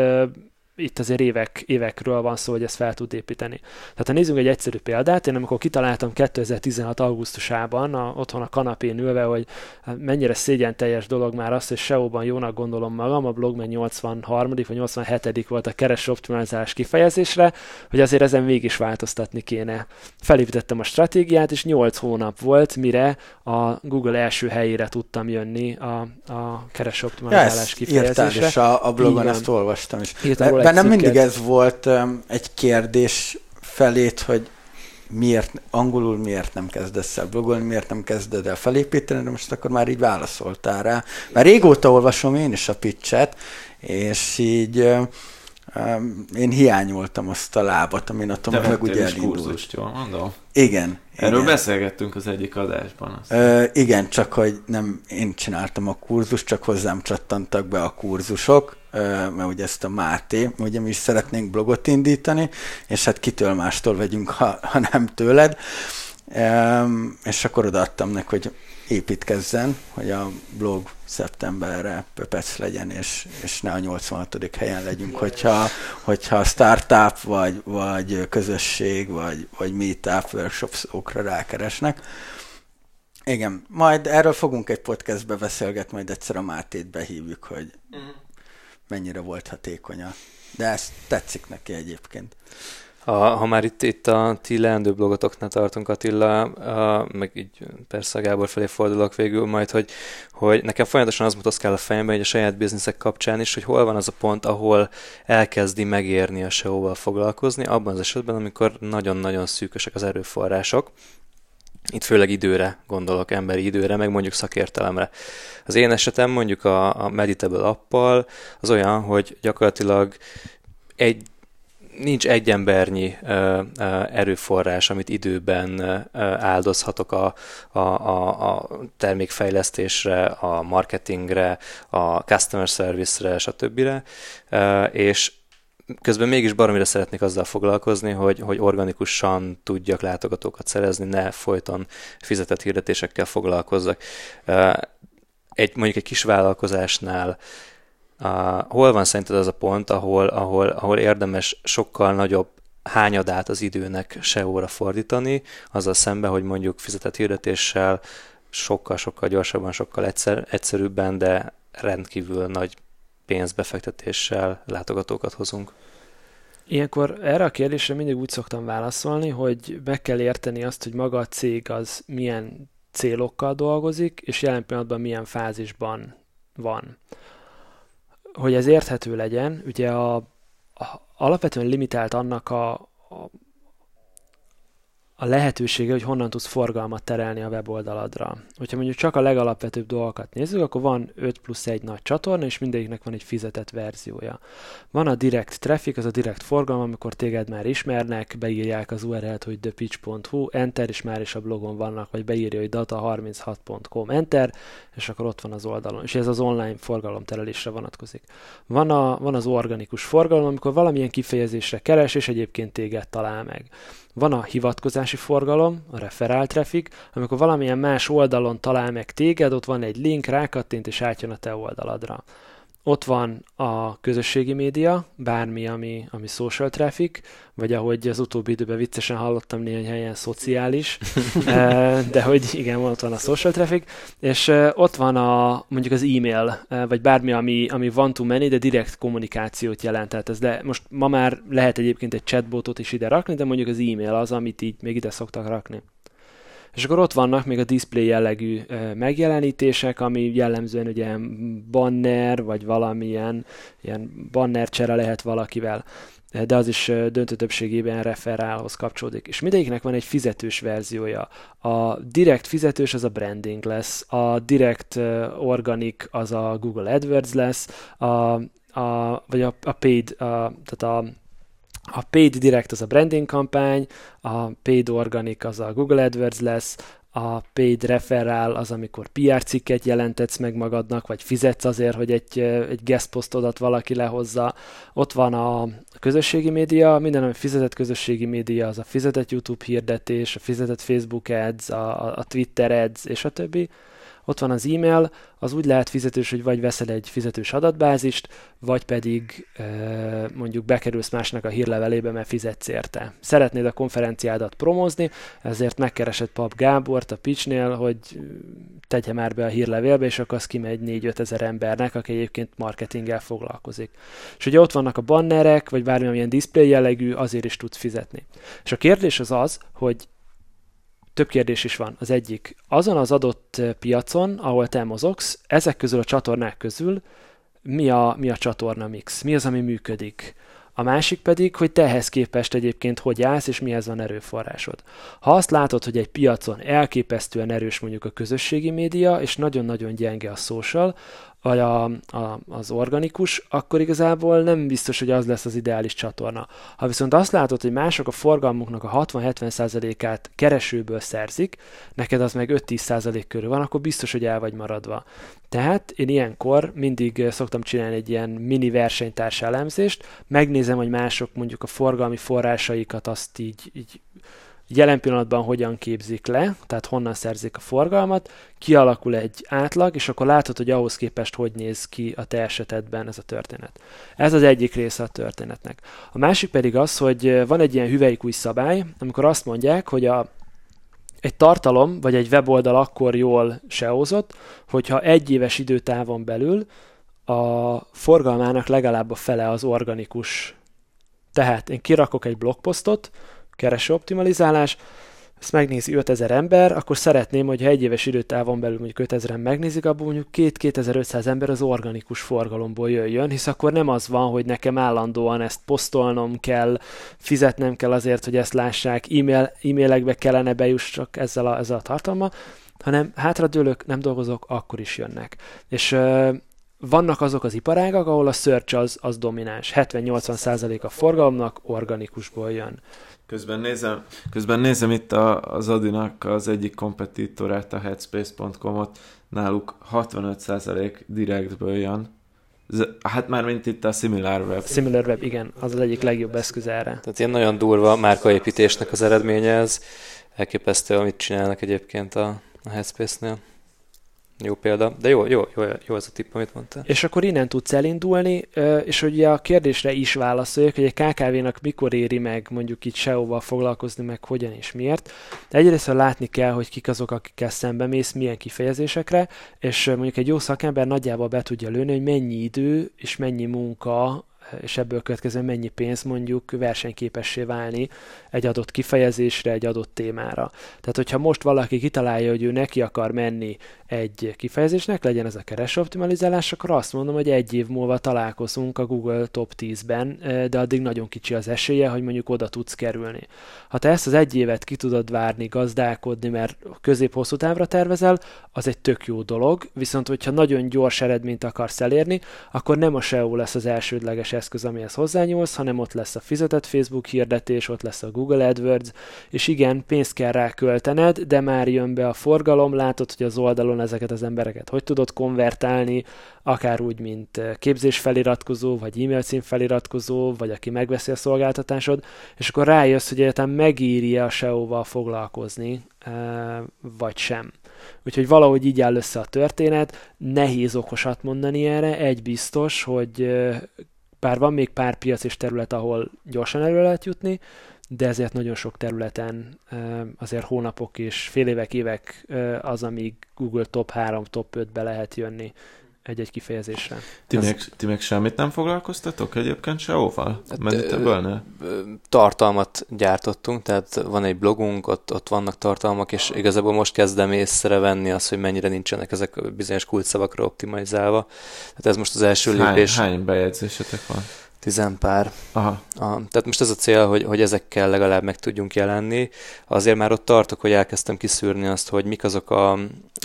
itt azért évek, évekről van szó, hogy ezt fel tud építeni. Tehát ha nézzünk egy egyszerű példát, én amikor kitaláltam 2016. augusztusában a, otthon a kanapén ülve, hogy hát mennyire szégyen teljes dolog már azt, hogy SEO-ban jónak gondolom magam, a blog meg 83. vagy 87. volt a keres optimalizálás kifejezésre, hogy azért ezen mégis változtatni kéne. Felépítettem a stratégiát, és 8 hónap volt, mire a Google első helyére tudtam jönni a, a keres optimalizálás ja, kifejezésre. és a, a blogon ezt olvastam is. Írtam bennem mindig ez volt um, egy kérdés felét, hogy miért, angolul miért nem kezdesz el blogolni, miért nem kezded el felépíteni, de most akkor már így válaszoltál rá. Mert régóta olvasom én is a pitchet, és így én hiányoltam azt a lábat, amin a Tomi meg ugye elindult. kurzust, jól mondom? Igen. Erről igen. beszélgettünk az egyik adásban. Ö, igen, csak hogy nem én csináltam a kurzus, csak hozzám csattantak be a kurzusok, mert ugye ezt a Máté, ugye mi is szeretnénk blogot indítani, és hát kitől mástól vegyünk, ha, ha nem tőled. És akkor odaadtam neki, hogy építkezzen, hogy a blog szeptemberre pöpec legyen, és, és ne a 86. helyen legyünk, hogyha, hogyha startup, vagy, vagy közösség, vagy, vagy meetup workshopsokra rákeresnek. Igen, majd erről fogunk egy podcastbe beszélgetni, majd egyszer a Mátét behívjuk, hogy uh-huh mennyire volt hatékonya. De ez tetszik neki egyébként. A, ha már itt, itt a ti leendő blogotoknál tartunk, Attila, a, meg így persze a Gábor felé fordulok végül majd, hogy, hogy nekem folyamatosan az motoszkál a fejemben, hogy a saját bizniszek kapcsán is, hogy hol van az a pont, ahol elkezdi megérni a SEO-val foglalkozni, abban az esetben, amikor nagyon-nagyon szűkösek az erőforrások, itt főleg időre gondolok, emberi időre, meg mondjuk szakértelemre. Az én esetem mondjuk a, a Meditable appal az olyan, hogy gyakorlatilag egy nincs egy embernyi erőforrás, amit időben áldozhatok a, a, a, a termékfejlesztésre, a marketingre, a customer service-re, stb. És közben mégis baromira szeretnék azzal foglalkozni, hogy, hogy organikusan tudjak látogatókat szerezni, ne folyton fizetett hirdetésekkel foglalkozzak. Egy, mondjuk egy kis vállalkozásnál Uh, hol van szerinted az a pont, ahol, ahol, ahol érdemes sokkal nagyobb hányadát az időnek SEO-ra fordítani, azzal szemben, hogy mondjuk fizetett hirdetéssel sokkal-sokkal gyorsabban, sokkal egyszer, egyszerűbben, de rendkívül nagy pénzbefektetéssel látogatókat hozunk? Ilyenkor erre a kérdésre mindig úgy szoktam válaszolni, hogy meg kell érteni azt, hogy maga a cég az milyen célokkal dolgozik, és jelen pillanatban milyen fázisban van. Hogy ez érthető legyen, ugye a, a alapvetően limitált annak a, a, a lehetősége, hogy honnan tudsz forgalmat terelni a weboldaladra. Hogyha mondjuk csak a legalapvetőbb dolgokat nézzük, akkor van 5 plusz 1 nagy csatorna, és mindegyiknek van egy fizetett verziója. Van a direct traffic, az a direct forgalom, amikor téged már ismernek, beírják az URL-t, hogy thepitch.hu, enter, és már is a blogon vannak, vagy beírja, hogy data36.com, enter, és akkor ott van az oldalon. És ez az online forgalomterelésre vonatkozik. Van, a, van az organikus forgalom, amikor valamilyen kifejezésre keres, és egyébként téged talál meg. Van a hivatkozási forgalom, a referál traffic, amikor valamilyen más oldalon talál meg téged, ott van egy link, rákattint és átjön a te oldaladra. Ott van a közösségi média, bármi, ami, ami social traffic, vagy ahogy az utóbbi időben viccesen hallottam néhány helyen, szociális, eh, de hogy igen, ott van a social traffic, és eh, ott van a, mondjuk az e-mail, eh, vagy bármi, ami, ami van to many, de direkt kommunikációt jelent. Tehát ez le, most ma már lehet egyébként egy chatbotot is ide rakni, de mondjuk az e-mail az, amit így még ide szoktak rakni. És akkor ott vannak még a display jellegű megjelenítések, ami jellemzően ugye banner, vagy valamilyen ilyen banner csere lehet valakivel de az is döntő többségében referálhoz kapcsolódik. És mindegyiknek van egy fizetős verziója. A direkt fizetős az a branding lesz, a direkt organic az a Google AdWords lesz, a, a, vagy a, a paid, a, tehát a a paid direct az a branding kampány, a paid organic az a Google AdWords lesz, a paid referral az, amikor PR cikket jelentetsz meg magadnak, vagy fizetsz azért, hogy egy, egy guest postodat valaki lehozza. Ott van a közösségi média, minden, ami fizetett közösségi média, az a fizetett YouTube hirdetés, a fizetett Facebook ads, a, a Twitter ads, és a többi ott van az e-mail, az úgy lehet fizetős, hogy vagy veszel egy fizetős adatbázist, vagy pedig mondjuk bekerülsz másnak a hírlevelébe, mert fizetsz érte. Szeretnéd a konferenciádat promozni, ezért megkeresed Pap Gábort a Pitchnél, hogy tegye már be a hírlevélbe, és akkor az kimegy 4-5 ezer embernek, aki egyébként marketinggel foglalkozik. És ugye ott vannak a bannerek, vagy bármilyen display jellegű, azért is tudsz fizetni. És a kérdés az az, hogy több kérdés is van. Az egyik, azon az adott eh, piacon, ahol te mozogsz, ezek közül a csatornák közül mi a, mi a csatorna mix? Mi az, ami működik? A másik pedig, hogy te ehhez képest egyébként hogy állsz, és mihez van erőforrásod. Ha azt látod, hogy egy piacon elképesztően erős mondjuk a közösségi média, és nagyon-nagyon gyenge a social, vagy a, a, az organikus, akkor igazából nem biztos, hogy az lesz az ideális csatorna. Ha viszont azt látod, hogy mások a forgalmuknak a 60-70%-át keresőből szerzik, neked az meg 5-10% körül van, akkor biztos, hogy el vagy maradva. Tehát én ilyenkor mindig szoktam csinálni egy ilyen mini versenytárs elemzést, megnézem, hogy mások mondjuk a forgalmi forrásaikat azt így, így jelen pillanatban hogyan képzik le, tehát honnan szerzik a forgalmat, kialakul egy átlag, és akkor látod, hogy ahhoz képest hogy néz ki a te esetedben ez a történet. Ez az egyik része a történetnek. A másik pedig az, hogy van egy ilyen hüvelykúj szabály, amikor azt mondják, hogy a, egy tartalom vagy egy weboldal akkor jól seózott, hogyha egy éves időtávon belül a forgalmának legalább a fele az organikus. Tehát én kirakok egy blogposztot, kereső optimalizálás, ezt megnézi 5000 ember, akkor szeretném, hogy egy éves időtávon belül mondjuk 5000-en megnézik, abból mondjuk 2-2500 ember az organikus forgalomból jöjjön, hisz akkor nem az van, hogy nekem állandóan ezt posztolnom kell, fizetnem kell azért, hogy ezt lássák, e-mail, e-mailekbe kellene bejussak ezzel a, ezzel a tartalma, hanem hátradőlök, nem dolgozok, akkor is jönnek. És uh, vannak azok az iparágak, ahol a search az, az domináns. 70-80% a forgalomnak organikusból jön. Közben nézem, közben nézem itt a, az Adinak az egyik kompetitorát, a headspace.com-ot, náluk 65% direktből jön. Hát már mint itt a SimilarWeb. SimilarWeb, igen, az az egyik legjobb eszköz erre. Tehát ilyen nagyon durva márkaépítésnek az eredménye ez. Elképesztő, amit csinálnak egyébként a, a Headspace-nél. Jó példa, de jó, jó, jó, jó az a tipp, amit mondtál. És akkor innen tudsz elindulni, és ugye a kérdésre is válaszoljak, hogy egy KKV-nak mikor éri meg mondjuk itt SEO-val foglalkozni, meg hogyan és miért. De egyrészt látni kell, hogy kik azok, akikkel szembe mész, milyen kifejezésekre, és mondjuk egy jó szakember nagyjából be tudja lőni, hogy mennyi idő és mennyi munka és ebből következően mennyi pénz mondjuk versenyképessé válni egy adott kifejezésre, egy adott témára. Tehát, hogyha most valaki kitalálja, hogy ő neki akar menni egy kifejezésnek, legyen ez a keresőoptimalizálás, akkor azt mondom, hogy egy év múlva találkozunk a Google Top 10-ben, de addig nagyon kicsi az esélye, hogy mondjuk oda tudsz kerülni. Ha te ezt az egy évet ki tudod várni, gazdálkodni, mert közép-hosszú távra tervezel, az egy tök jó dolog, viszont hogyha nagyon gyors eredményt akarsz elérni, akkor nem a SEO lesz az elsődleges eszköz, amihez hozzányúlsz, hanem ott lesz a fizetett Facebook hirdetés, ott lesz a Google AdWords, és igen, pénzt kell rá költened, de már jön be a forgalom, látod, hogy az oldalon ezeket az embereket hogy tudod konvertálni, akár úgy, mint képzésfeliratkozó, vagy e-mail cím feliratkozó, vagy aki megveszi a szolgáltatásod, és akkor rájössz, hogy egyetem megírja a SEO-val foglalkozni, vagy sem. Úgyhogy valahogy így áll össze a történet, nehéz okosat mondani erre, egy biztos, hogy bár van még pár piac és terület, ahol gyorsan elő lehet jutni, de ezért nagyon sok területen azért hónapok és fél évek, évek az, amíg Google top 3, top 5-be lehet jönni egy-egy kifejezésre. Ti, Ez... még, ti még semmit nem foglalkoztatok egyébként sehova? Hát, tartalmat gyártottunk, tehát van egy blogunk, ott, ott vannak tartalmak, és igazából most kezdem észrevenni azt, hogy mennyire nincsenek ezek bizonyos kulcsszavakra optimalizálva. Tehát ez most az első hány, lépés. Hány bejegyzésetek van? Tizenpár. Aha. Aha. Tehát most ez a cél, hogy, hogy ezekkel legalább meg tudjunk jelenni. Azért már ott tartok, hogy elkezdtem kiszűrni azt, hogy mik azok a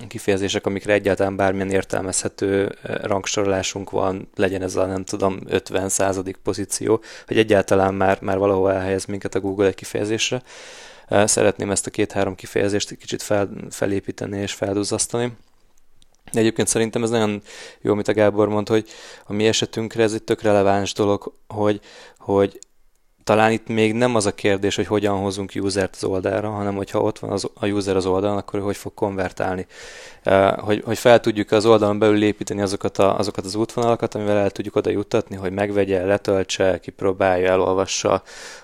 kifejezések, amikre egyáltalán bármilyen értelmezhető eh, rangsorolásunk van, legyen ez a nem tudom 50 századik pozíció, hogy egyáltalán már, már valahol elhelyez minket a Google egy kifejezésre. Eh, szeretném ezt a két-három kifejezést kicsit fel, felépíteni és felduzzasztani. De egyébként szerintem ez nagyon jó, amit a Gábor mond, hogy a mi esetünkre ez egy tök releváns dolog, hogy, hogy talán itt még nem az a kérdés, hogy hogyan hozunk usert az oldalra, hanem hogyha ott van az, a user az oldalon, akkor hogy fog konvertálni. Hogy, hogy fel tudjuk az oldalon belül építeni azokat, a, azokat az útvonalakat, amivel el tudjuk oda juttatni, hogy megvegye, letöltse, kipróbálja, elolvassa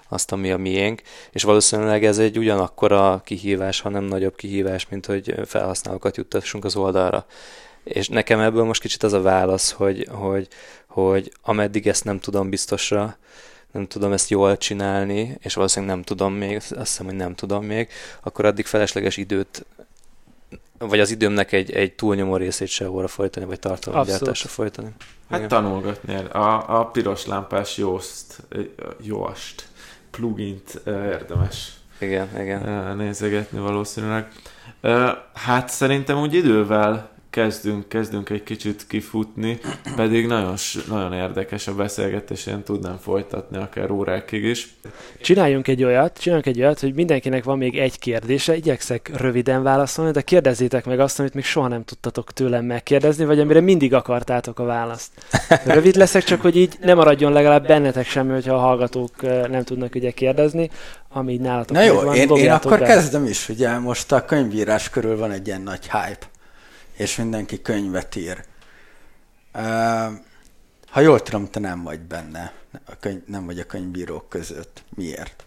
azt, ami a miénk, és valószínűleg ez egy ugyanakkora kihívás, hanem nagyobb kihívás, mint hogy felhasználókat juttassunk az oldalra. És nekem ebből most kicsit az a válasz, hogy, hogy, hogy ameddig ezt nem tudom biztosra, nem tudom ezt jól csinálni, és valószínűleg nem tudom még, azt hiszem, hogy nem tudom még, akkor addig felesleges időt vagy az időmnek egy, egy túlnyomó részét sehol folytani, vagy tartalomgyártásra folytani. Hát Igen. tanulgatni a, a piros lámpás Yoast, Yoast plugint érdemes igen, igen. nézegetni valószínűleg. Hát szerintem úgy idővel kezdünk, kezdünk egy kicsit kifutni, pedig nagyon, nagyon érdekes a beszélgetés, én tudnám folytatni akár órákig is. Csináljunk egy olyat, csináljunk egy olyat, hogy mindenkinek van még egy kérdése, igyekszek röviden válaszolni, de kérdezzétek meg azt, amit még soha nem tudtatok tőlem megkérdezni, vagy amire mindig akartátok a választ. Rövid leszek, csak hogy így nem maradjon legalább bennetek semmi, hogyha a hallgatók nem tudnak ugye kérdezni, ami így nálatok Na jó, van, én, én akkor be. kezdem is, ugye most a könyvírás körül van egy ilyen nagy hype és mindenki könyvet ír. Ha jól tudom, te nem vagy benne, a könyv, nem vagy a könyvbírók között. Miért?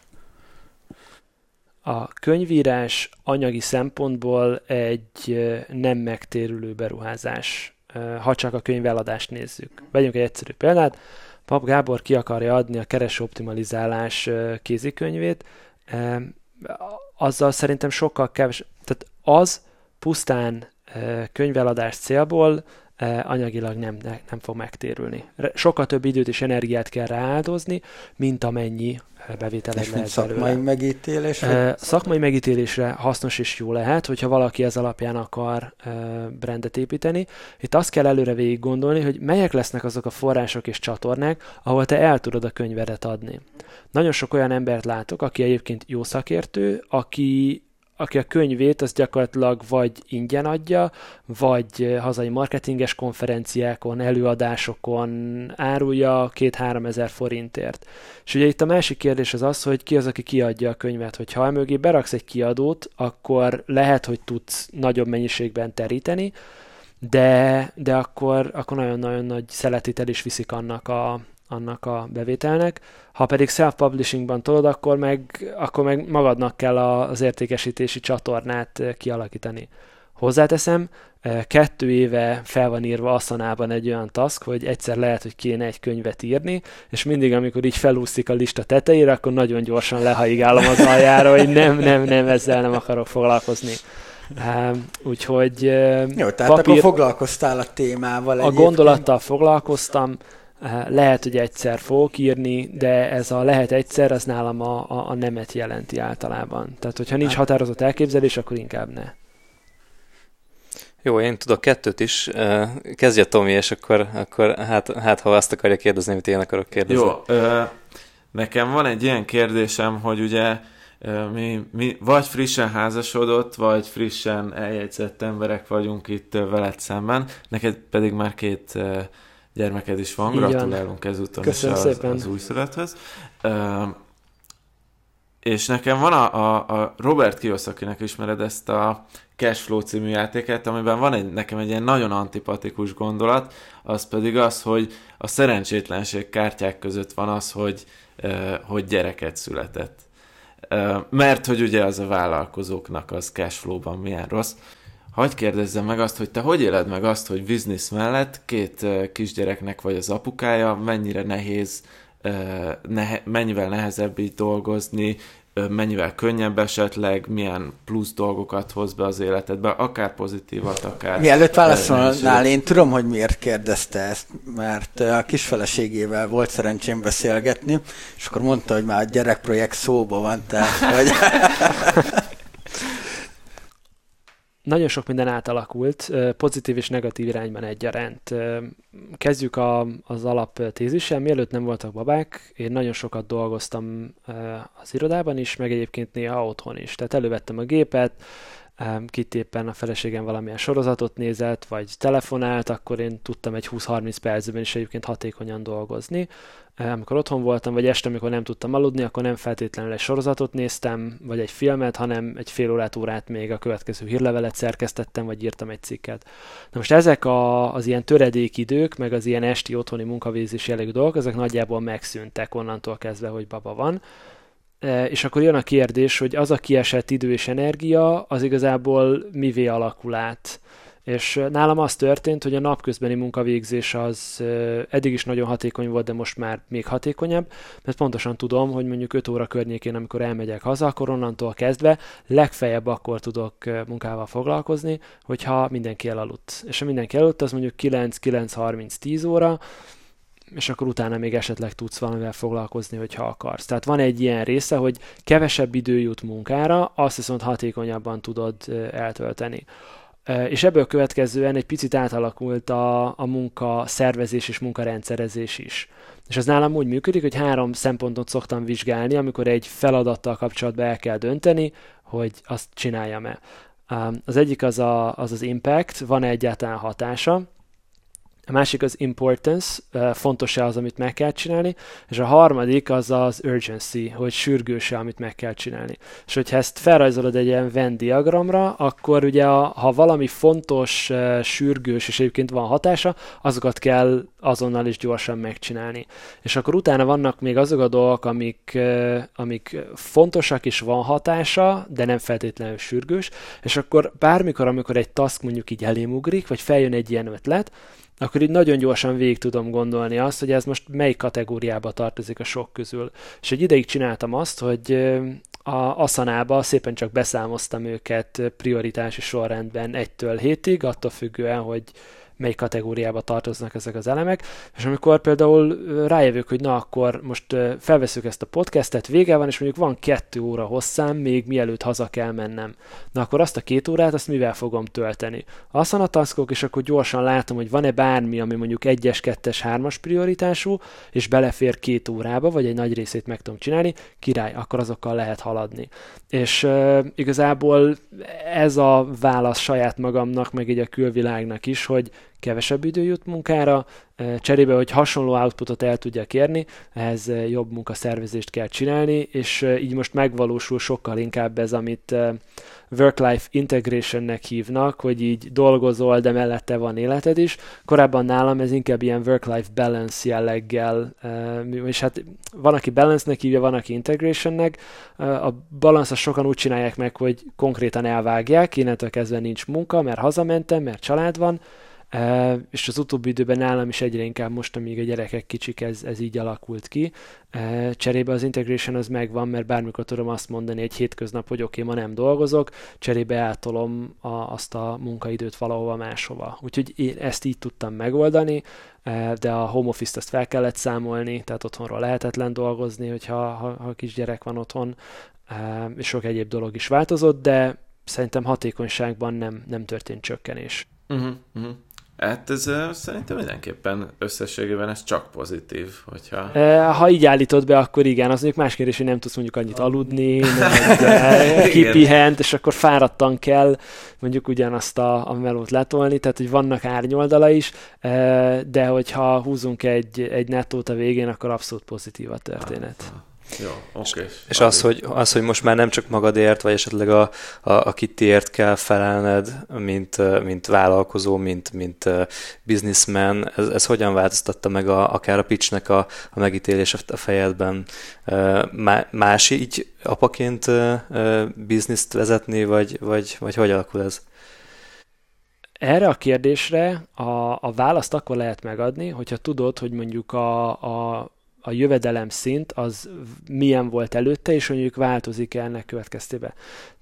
A könyvírás anyagi szempontból egy nem megtérülő beruházás, ha csak a könyveladást nézzük. Vegyünk egy egyszerű példát. Pap Gábor ki akarja adni a kereső optimalizálás kézikönyvét, azzal szerintem sokkal kevés, tehát az pusztán könyveladás célból anyagilag nem, nem fog megtérülni. Sokkal több időt és energiát kell rááldozni, mint amennyi bevétele és lehet szakmai belőle. megítélésre? Szakmai megítélésre hasznos és jó lehet, hogyha valaki ez alapján akar brandet építeni. Itt azt kell előre végig gondolni, hogy melyek lesznek azok a források és csatornák, ahol te el tudod a könyvedet adni. Nagyon sok olyan embert látok, aki egyébként jó szakértő, aki aki a könyvét az gyakorlatilag vagy ingyen adja, vagy hazai marketinges konferenciákon, előadásokon árulja két-három ezer forintért. És ugye itt a másik kérdés az az, hogy ki az, aki kiadja a könyvet. Hogyha emögé beraksz egy kiadót, akkor lehet, hogy tudsz nagyobb mennyiségben teríteni, de, de akkor, akkor nagyon-nagyon nagy szeletétel is viszik annak a, annak a bevételnek. Ha pedig self-publishingban tudod, akkor meg, akkor meg magadnak kell az értékesítési csatornát eh, kialakítani. Hozzáteszem, eh, kettő éve fel van írva Aszanában egy olyan task, hogy egyszer lehet, hogy kéne egy könyvet írni, és mindig, amikor így felúszik a lista tetejére, akkor nagyon gyorsan lehaigálom az aljára, hogy nem, nem, nem, ezzel nem akarok foglalkozni. Uh, úgyhogy uh, Jó, tehát papír... akkor foglalkoztál a témával. A gondolattal foglalkoztam, lehet, hogy egyszer fogok írni, de ez a lehet egyszer, az nálam a, a, a nemet jelenti általában. Tehát, hogyha nincs hát- határozott elképzelés, akkor inkább ne. Jó, én tudok kettőt is. Kezdje Tomi, és akkor, akkor hát, hát ha azt akarja kérdezni, amit én akarok kérdezni. Jó, ö, nekem van egy ilyen kérdésem, hogy ugye mi, mi vagy frissen házasodott, vagy frissen eljegyzett emberek vagyunk itt veled szemben, neked pedig már két gyermeked is van, Így gratulálunk ezúttal Köszönöm is az, szépen. az újszülötthöz. Uh, és nekem van a, a, a Robert Kiyosaki-nek ismered ezt a Cashflow című játéket, amiben van egy, nekem egy ilyen nagyon antipatikus gondolat, az pedig az, hogy a szerencsétlenség kártyák között van az, hogy, hogy gyereket született. Mert hogy ugye az a vállalkozóknak az cashflow-ban milyen rossz. Hagy kérdezzem meg azt, hogy te hogy éled meg azt, hogy biznisz mellett két kisgyereknek vagy az apukája, mennyire nehéz, nehe, mennyivel nehezebb így dolgozni, mennyivel könnyebb esetleg, milyen plusz dolgokat hoz be az életedbe, akár pozitívat, akár... Mielőtt válaszolnál, én tudom, hogy miért kérdezte ezt, mert a kisfeleségével volt szerencsém beszélgetni, és akkor mondta, hogy már a gyerekprojekt szóba van, tehát hogy... nagyon sok minden átalakult, pozitív és negatív irányban egyaránt. Kezdjük a, az alap tézissel. Mielőtt nem voltak babák, én nagyon sokat dolgoztam az irodában is, meg egyébként néha otthon is. Tehát elővettem a gépet, kit éppen a feleségem valamilyen sorozatot nézett, vagy telefonált, akkor én tudtam egy 20-30 percben is egyébként hatékonyan dolgozni. Amikor otthon voltam, vagy este, amikor nem tudtam aludni, akkor nem feltétlenül egy sorozatot néztem, vagy egy filmet, hanem egy fél órát, órát még a következő hírlevelet szerkesztettem, vagy írtam egy cikket. Na most ezek a, az ilyen töredékidők, meg az ilyen esti otthoni munkavégzés jellegű dolgok, ezek nagyjából megszűntek onnantól kezdve, hogy baba van E, és akkor jön a kérdés, hogy az a kiesett idő és energia, az igazából mivé alakul át. És nálam az történt, hogy a napközbeni munkavégzés az eddig is nagyon hatékony volt, de most már még hatékonyabb, mert pontosan tudom, hogy mondjuk 5 óra környékén, amikor elmegyek haza, akkor onnantól kezdve legfeljebb akkor tudok munkával foglalkozni, hogyha mindenki elaludt. És ha mindenki elaludt, az mondjuk 9-9.30-10 óra, és akkor utána még esetleg tudsz valamivel foglalkozni, hogyha akarsz. Tehát van egy ilyen része, hogy kevesebb idő jut munkára, azt viszont hatékonyabban tudod eltölteni. És ebből következően egy picit átalakult a, a munka szervezés és munkarendszerezés is. És ez nálam úgy működik, hogy három szempontot szoktam vizsgálni, amikor egy feladattal kapcsolatban el kell dönteni, hogy azt csináljam-e. Az egyik az a, az, az impact, van-e egyáltalán hatása, a másik az importance, fontos-e az, amit meg kell csinálni, és a harmadik az az urgency, hogy sürgőse, amit meg kell csinálni. És hogyha ezt felrajzolod egy ilyen Venn diagramra, akkor ugye a, ha valami fontos, sürgős, és egyébként van hatása, azokat kell azonnal is gyorsan megcsinálni. És akkor utána vannak még azok a dolgok, amik, amik fontosak és van hatása, de nem feltétlenül sürgős, és akkor bármikor, amikor egy task mondjuk így elémugrik, vagy feljön egy ilyen ötlet, akkor így nagyon gyorsan végig tudom gondolni azt, hogy ez most mely kategóriába tartozik a sok közül. És egy ideig csináltam azt, hogy a Asanába szépen csak beszámoztam őket prioritási sorrendben 1-től 7-ig, attól függően, hogy mely kategóriába tartoznak ezek az elemek, és amikor például rájövök, hogy na akkor most felveszük ezt a podcastet, vége van, és mondjuk van kettő óra hosszám, még mielőtt haza kell mennem. Na akkor azt a két órát, azt mivel fogom tölteni? Aztán a taskok, és akkor gyorsan látom, hogy van-e bármi, ami mondjuk egyes, kettes, hármas prioritású, és belefér két órába, vagy egy nagy részét meg tudom csinálni, király, akkor azokkal lehet haladni. És uh, igazából ez a válasz saját magamnak, meg egy a külvilágnak is, hogy kevesebb idő jut munkára, cserébe, hogy hasonló outputot el tudja kérni, ehhez jobb munkaszervezést kell csinálni, és így most megvalósul sokkal inkább ez, amit work-life integrationnek hívnak, hogy így dolgozol, de mellette van életed is. Korábban nálam ez inkább ilyen work-life balance jelleggel, és hát van, aki balance-nek hívja, van, aki integrationnek. A balance sokan úgy csinálják meg, hogy konkrétan elvágják, innentől kezdve nincs munka, mert hazamentem, mert család van, és az utóbbi időben nálam is egyre inkább most, amíg a gyerekek kicsik, ez, ez így alakult ki. Cserébe az integration az megvan, mert bármikor tudom azt mondani egy hétköznap, hogy oké, okay, ma nem dolgozok, cserébe átolom a, azt a munkaidőt valahova máshova. Úgyhogy én ezt így tudtam megoldani, de a home office-t ezt fel kellett számolni, tehát otthonról lehetetlen dolgozni, hogyha ha, ha kisgyerek van otthon, és sok egyéb dolog is változott, de szerintem hatékonyságban nem, nem történt csökkenés. Uh-huh, uh-huh. Hát ez szerintem mindenképpen összességében ez csak pozitív, hogyha... Ha így állítod be, akkor igen, az mondjuk más kérdés, hogy nem tudsz mondjuk annyit aludni, nem, kipihent, és akkor fáradtan kell mondjuk ugyanazt a, a melót letolni, tehát hogy vannak árnyoldala is, de hogyha húzunk egy, egy nettót a végén, akkor abszolút pozitív a történet. Jó, okay. És, és az, hogy, az, hogy most már nem csak magadért, vagy esetleg a, a, a kittiért kell felelned, mint, mint vállalkozó, mint, mint businessman, ez, ez hogyan változtatta meg a, akár a pitchnek a, a megítélés a fejedben? Más így apaként bizniszt vezetni, vagy, vagy, vagy hogy alakul ez? Erre a kérdésre a, a választ akkor lehet megadni, hogyha tudod, hogy mondjuk a, a, a jövedelem szint az milyen volt előtte, és mondjuk változik -e ennek következtében.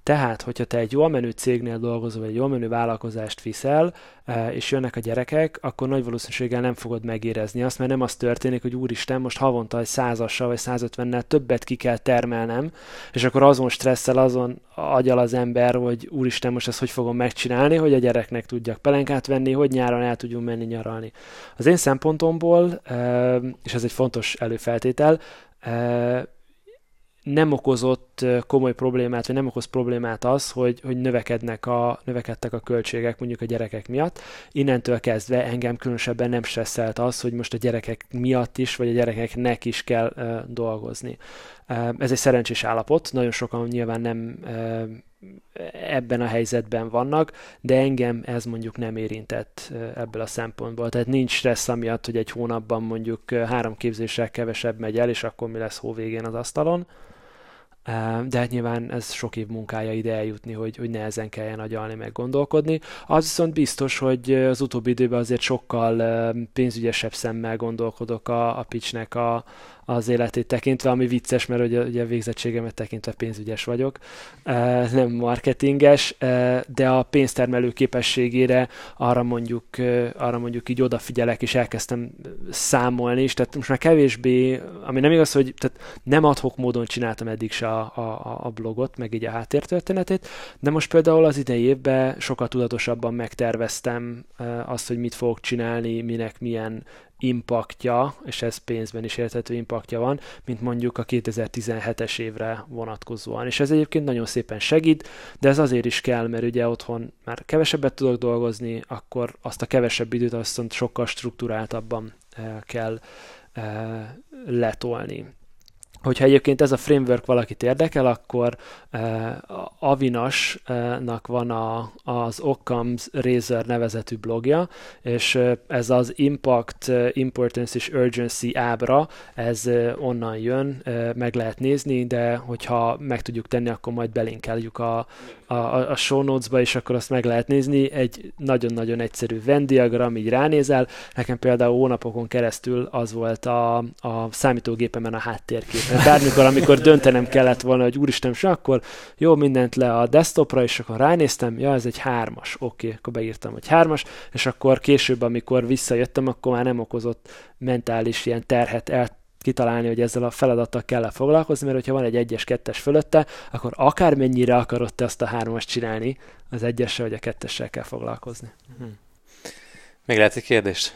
Tehát, hogyha te egy jól menő cégnél dolgozol, vagy egy jól menő vállalkozást viszel, eh, és jönnek a gyerekek, akkor nagy valószínűséggel nem fogod megérezni azt, mert nem az történik, hogy úristen, most havonta egy százassal vagy 150-nel többet ki kell termelnem, és akkor azon stresszel, azon agyal az ember, hogy úristen, most ezt hogy fogom megcsinálni, hogy a gyereknek tudjak pelenkát venni, hogy nyáron el tudjunk menni nyaralni. Az én szempontomból, eh, és ez egy fontos előfeltétel, eh, nem okozott komoly problémát, vagy nem okoz problémát az, hogy, hogy növekednek a, növekedtek a költségek mondjuk a gyerekek miatt. Innentől kezdve engem különösebben nem stresszelt az, hogy most a gyerekek miatt is, vagy a gyerekeknek is kell uh, dolgozni. Uh, ez egy szerencsés állapot, nagyon sokan nyilván nem uh, ebben a helyzetben vannak, de engem ez mondjuk nem érintett ebből a szempontból. Tehát nincs stressz amiatt, hogy egy hónapban mondjuk három képzéssel kevesebb megy el, és akkor mi lesz hó végén az asztalon de hát nyilván ez sok év munkája ide eljutni, hogy, hogy nehezen kelljen agyalni, meg gondolkodni. Az viszont biztos, hogy az utóbbi időben azért sokkal pénzügyesebb szemmel gondolkodok a, a pitchnek a, az életét tekintve, ami vicces, mert ugye, ugye a végzettségemet tekintve pénzügyes vagyok, nem marketinges, de a pénztermelő képességére arra mondjuk, arra mondjuk így odafigyelek, és elkezdtem számolni is, tehát most már kevésbé, ami nem igaz, hogy tehát nem adhok módon csináltam eddig se a, a, a blogot, meg így a háttértörténetét, de most például az idei évben sokkal tudatosabban megterveztem azt, hogy mit fogok csinálni, minek milyen impaktja, és ez pénzben is érthető impaktja van, mint mondjuk a 2017-es évre vonatkozóan. És ez egyébként nagyon szépen segít, de ez azért is kell, mert ugye otthon már kevesebbet tudok dolgozni, akkor azt a kevesebb időt azt sokkal struktúráltabban eh, kell eh, letolni. Hogyha egyébként ez a framework valakit érdekel, akkor uh, Avinasnak van a, az Occam's Razor nevezetű blogja, és uh, ez az Impact, uh, Importance és Urgency ábra, ez onnan jön, meg lehet nézni, de hogyha meg tudjuk tenni, akkor majd belinkeljük a, a, a show notes-ba, és akkor azt meg lehet nézni. Egy nagyon-nagyon egyszerű Venn diagram, így ránézel. Nekem például hónapokon keresztül az volt a, a számítógépemen a háttérkép bármikor, amikor döntenem kellett volna, hogy úristen, és akkor jó, mindent le a desktopra, és akkor ránéztem, ja, ez egy hármas, oké, okay, akkor beírtam, hogy hármas, és akkor később, amikor visszajöttem, akkor már nem okozott mentális ilyen terhet el kitalálni, hogy ezzel a feladattal kell foglalkozni, mert hogyha van egy egyes, kettes fölötte, akkor akármennyire akarod te azt a hármas csinálni, az egyessel vagy a kettessel kell foglalkozni. Hmm. Még lehet egy kérdést?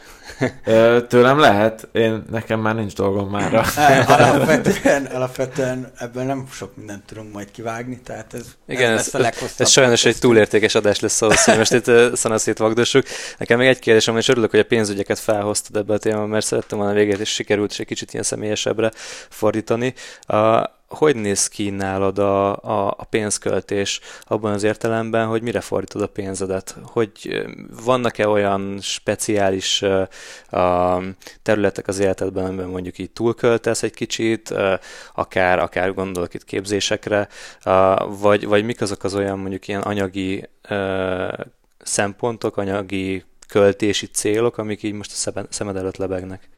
Tőlem lehet, én, nekem már nincs dolgom már. alapvetően, alapvetően ebből nem sok mindent tudunk majd kivágni, tehát ez, Igen, ez, ez, ez sajnos egy túlértékes adás lesz ahhoz, hogy most itt szanaszét vagdossuk. Nekem még egy kérdés, és örülök, hogy a pénzügyeket felhoztad ebbe a témába, mert szerettem volna a végét, és sikerült, és egy kicsit ilyen személyesebbre fordítani. A, hogy néz ki nálad a, a, a pénzköltés abban az értelemben, hogy mire fordítod a pénzedet? Hogy vannak-e olyan speciális uh, területek az életedben, amiben mondjuk így túlköltesz egy kicsit, uh, akár, akár gondolok itt képzésekre, uh, vagy, vagy mik azok az olyan mondjuk ilyen anyagi uh, szempontok, anyagi költési célok, amik így most a szemed előtt lebegnek?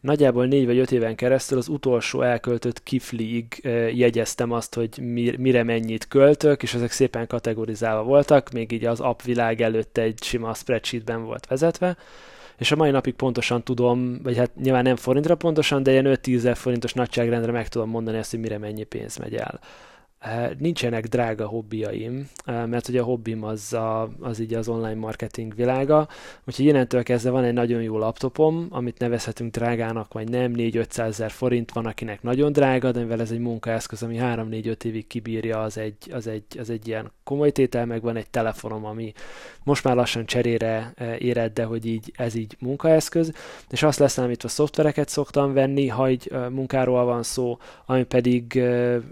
Nagyjából négy vagy öt éven keresztül az utolsó elköltött kiflig jegyeztem azt, hogy mire mennyit költök, és ezek szépen kategorizálva voltak, még így az app világ előtt egy sima spreadsheetben volt vezetve, és a mai napig pontosan tudom, vagy hát nyilván nem forintra pontosan, de ilyen 5-10 forintos nagyságrendre meg tudom mondani azt, hogy mire mennyi pénz megy el. Nincsenek drága hobbiaim, mert ugye a hobbim az, a, az így az online marketing világa, úgyhogy innentől kezdve van egy nagyon jó laptopom, amit nevezhetünk drágának, vagy nem, 4-500 ezer forint van, akinek nagyon drága, de mivel ez egy munkaeszköz, ami 3-4-5 évig kibírja, az egy, az, egy, az egy ilyen komoly tétel, meg van egy telefonom, ami most már lassan cserére éred, de hogy így ez így munkaeszköz, és azt leszámítva szoftvereket szoktam venni, ha így munkáról van szó, ami pedig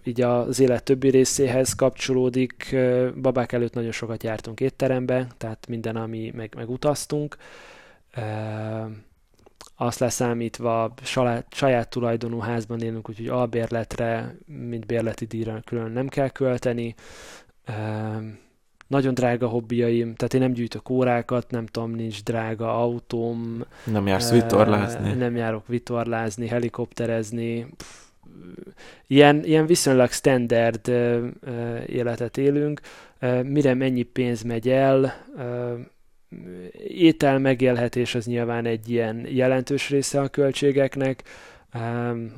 így az élet többi részéhez kapcsolódik. Babák előtt nagyon sokat jártunk étterembe, tehát minden, ami meg, meg utaztunk. Azt leszámítva saját, saját tulajdonú házban élünk, úgyhogy albérletre, mint bérleti díjra külön nem kell költeni nagyon drága hobbiaim, tehát én nem gyűjtök órákat, nem tudom, nincs drága autóm. Nem jársz vitorlázni. Nem járok vitorlázni, helikopterezni. Pff, ilyen, ilyen viszonylag standard életet élünk. Mire mennyi pénz megy el, étel megélhetés az nyilván egy ilyen jelentős része a költségeknek,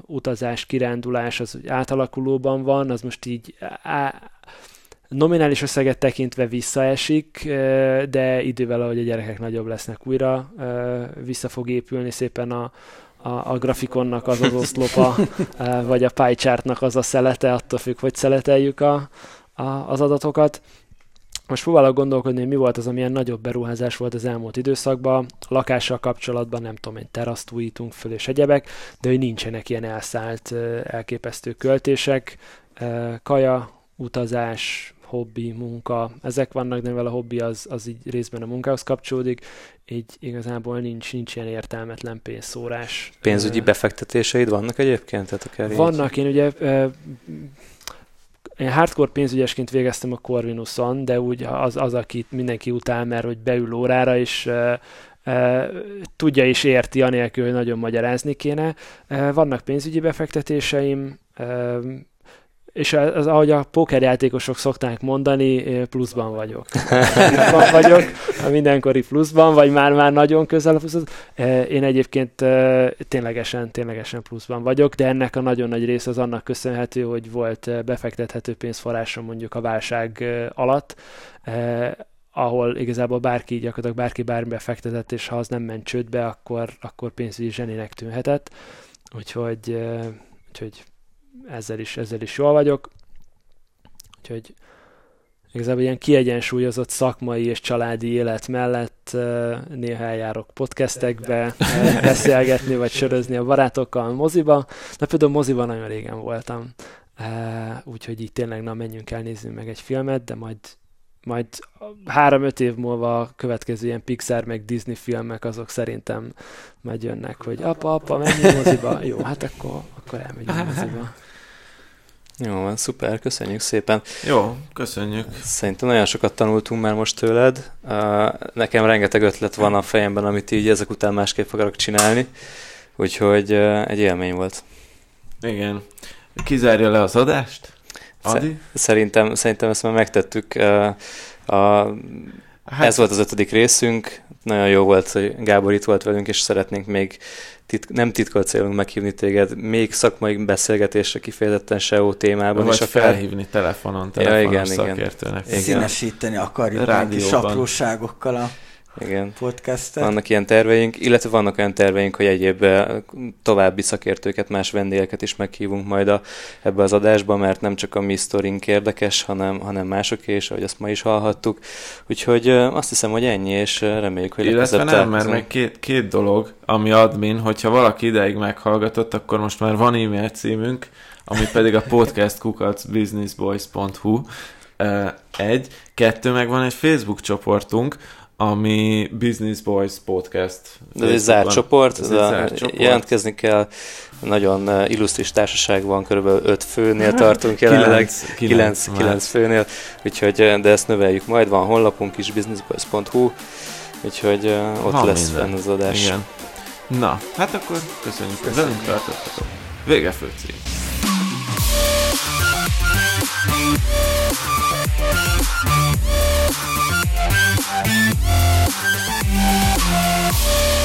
utazás, kirándulás az átalakulóban van, az most így á, nominális összeget tekintve visszaesik, de idővel, ahogy a gyerekek nagyobb lesznek újra, vissza fog épülni szépen a, a, a grafikonnak az az oszlopa, vagy a pie chartnak az a szelete, attól függ, hogy szeleteljük a, a, az adatokat. Most próbálok gondolkodni, hogy mi volt az, amilyen nagyobb beruházás volt az elmúlt időszakban. A lakással kapcsolatban nem tudom, hogy teraszt újítunk föl és egyebek, de hogy nincsenek ilyen elszállt, elképesztő költések. Kaja, utazás, hobbi, munka, ezek vannak, de mivel a hobbi az, az így részben a munkához kapcsolódik, így igazából nincs, nincs ilyen értelmetlen pénzszórás. Pénzügyi befektetéseid vannak egyébként? Tehát akár vannak, így... én ugye én hardcore pénzügyesként végeztem a Corvinuson, de úgy az, az akit mindenki utál, mert hogy beül órára, és tudja és érti, anélkül, hogy nagyon magyarázni kéne. Vannak pénzügyi befektetéseim, és az, ahogy a pókerjátékosok szokták mondani, pluszban vagyok. pluszban vagyok, a mindenkori pluszban, vagy már-már nagyon közel a pluszban. Én egyébként ténylegesen, ténylegesen pluszban vagyok, de ennek a nagyon nagy része az annak köszönhető, hogy volt befektethető pénzforrásom mondjuk a válság alatt, ahol igazából bárki, gyakorlatilag bárki bármibe fektetett, és ha az nem ment csődbe, akkor, akkor pénzügyi zsenének tűnhetett. Úgyhogy, úgyhogy ezzel is, ezzel is jól vagyok. Úgyhogy igazából ilyen kiegyensúlyozott szakmai és családi élet mellett néha eljárok podcastekbe beszélgetni, vagy sörözni a barátokkal a moziba. Na például moziban nagyon régen voltam, úgyhogy így tényleg na menjünk el, nézzünk meg egy filmet, de majd majd három-öt év múlva a következő ilyen Pixar meg Disney filmek azok szerintem majd jönnek, hogy apa, apa, menjünk moziba. Jó, hát akkor, akkor elmegyünk moziba. Jó, van, szuper, köszönjük szépen. Jó, köszönjük. Szerintem nagyon sokat tanultunk már most tőled. Nekem rengeteg ötlet van a fejemben, amit így ezek után másképp akarok csinálni. Úgyhogy egy élmény volt. Igen. Kizárja le az adást? Adi? Szerintem, szerintem ezt már megtettük. A, Hát, Ez volt az ötödik részünk, nagyon jó volt, hogy Gábor itt volt velünk, és szeretnénk még tit- nem titkolt célunk meghívni téged, még szakmai beszélgetésre kifejezetten SEO témában. Vagy és akár... felhívni telefonon, telefonos ja, igen, szakértőnek. Igen. Színesíteni akarjuk kis apróságokkal a igen. podcastet. Vannak ilyen terveink, illetve vannak olyan terveink, hogy egyéb eh, további szakértőket, más vendégeket is meghívunk majd a, ebbe az adásba, mert nem csak a mi sztorink érdekes, hanem, hanem mások is, ahogy azt ma is hallhattuk. Úgyhogy eh, azt hiszem, hogy ennyi, és eh, reméljük, hogy Illetve nem, mert még két, két dolog, ami admin, hogyha valaki ideig meghallgatott, akkor most már van e-mail címünk, ami pedig a podcastkukacbusinessboys.hu egy, kettő, meg van egy Facebook csoportunk, ami Business Boys Podcast. De ez egy zárt csoport, ez a, zárt csoport. jelentkezni kell, nagyon uh, illusztris társaság van, körülbelül 5 főnél tartunk jelenleg, 9, 9 főnél, úgyhogy, uh, de ezt növeljük majd, van honlapunk is, businessboys.hu, úgyhogy uh, ott ha, lesz fenn az adás. Igen. Na, hát akkor köszönjük, hogy velünk tartottatok. Vége főcím.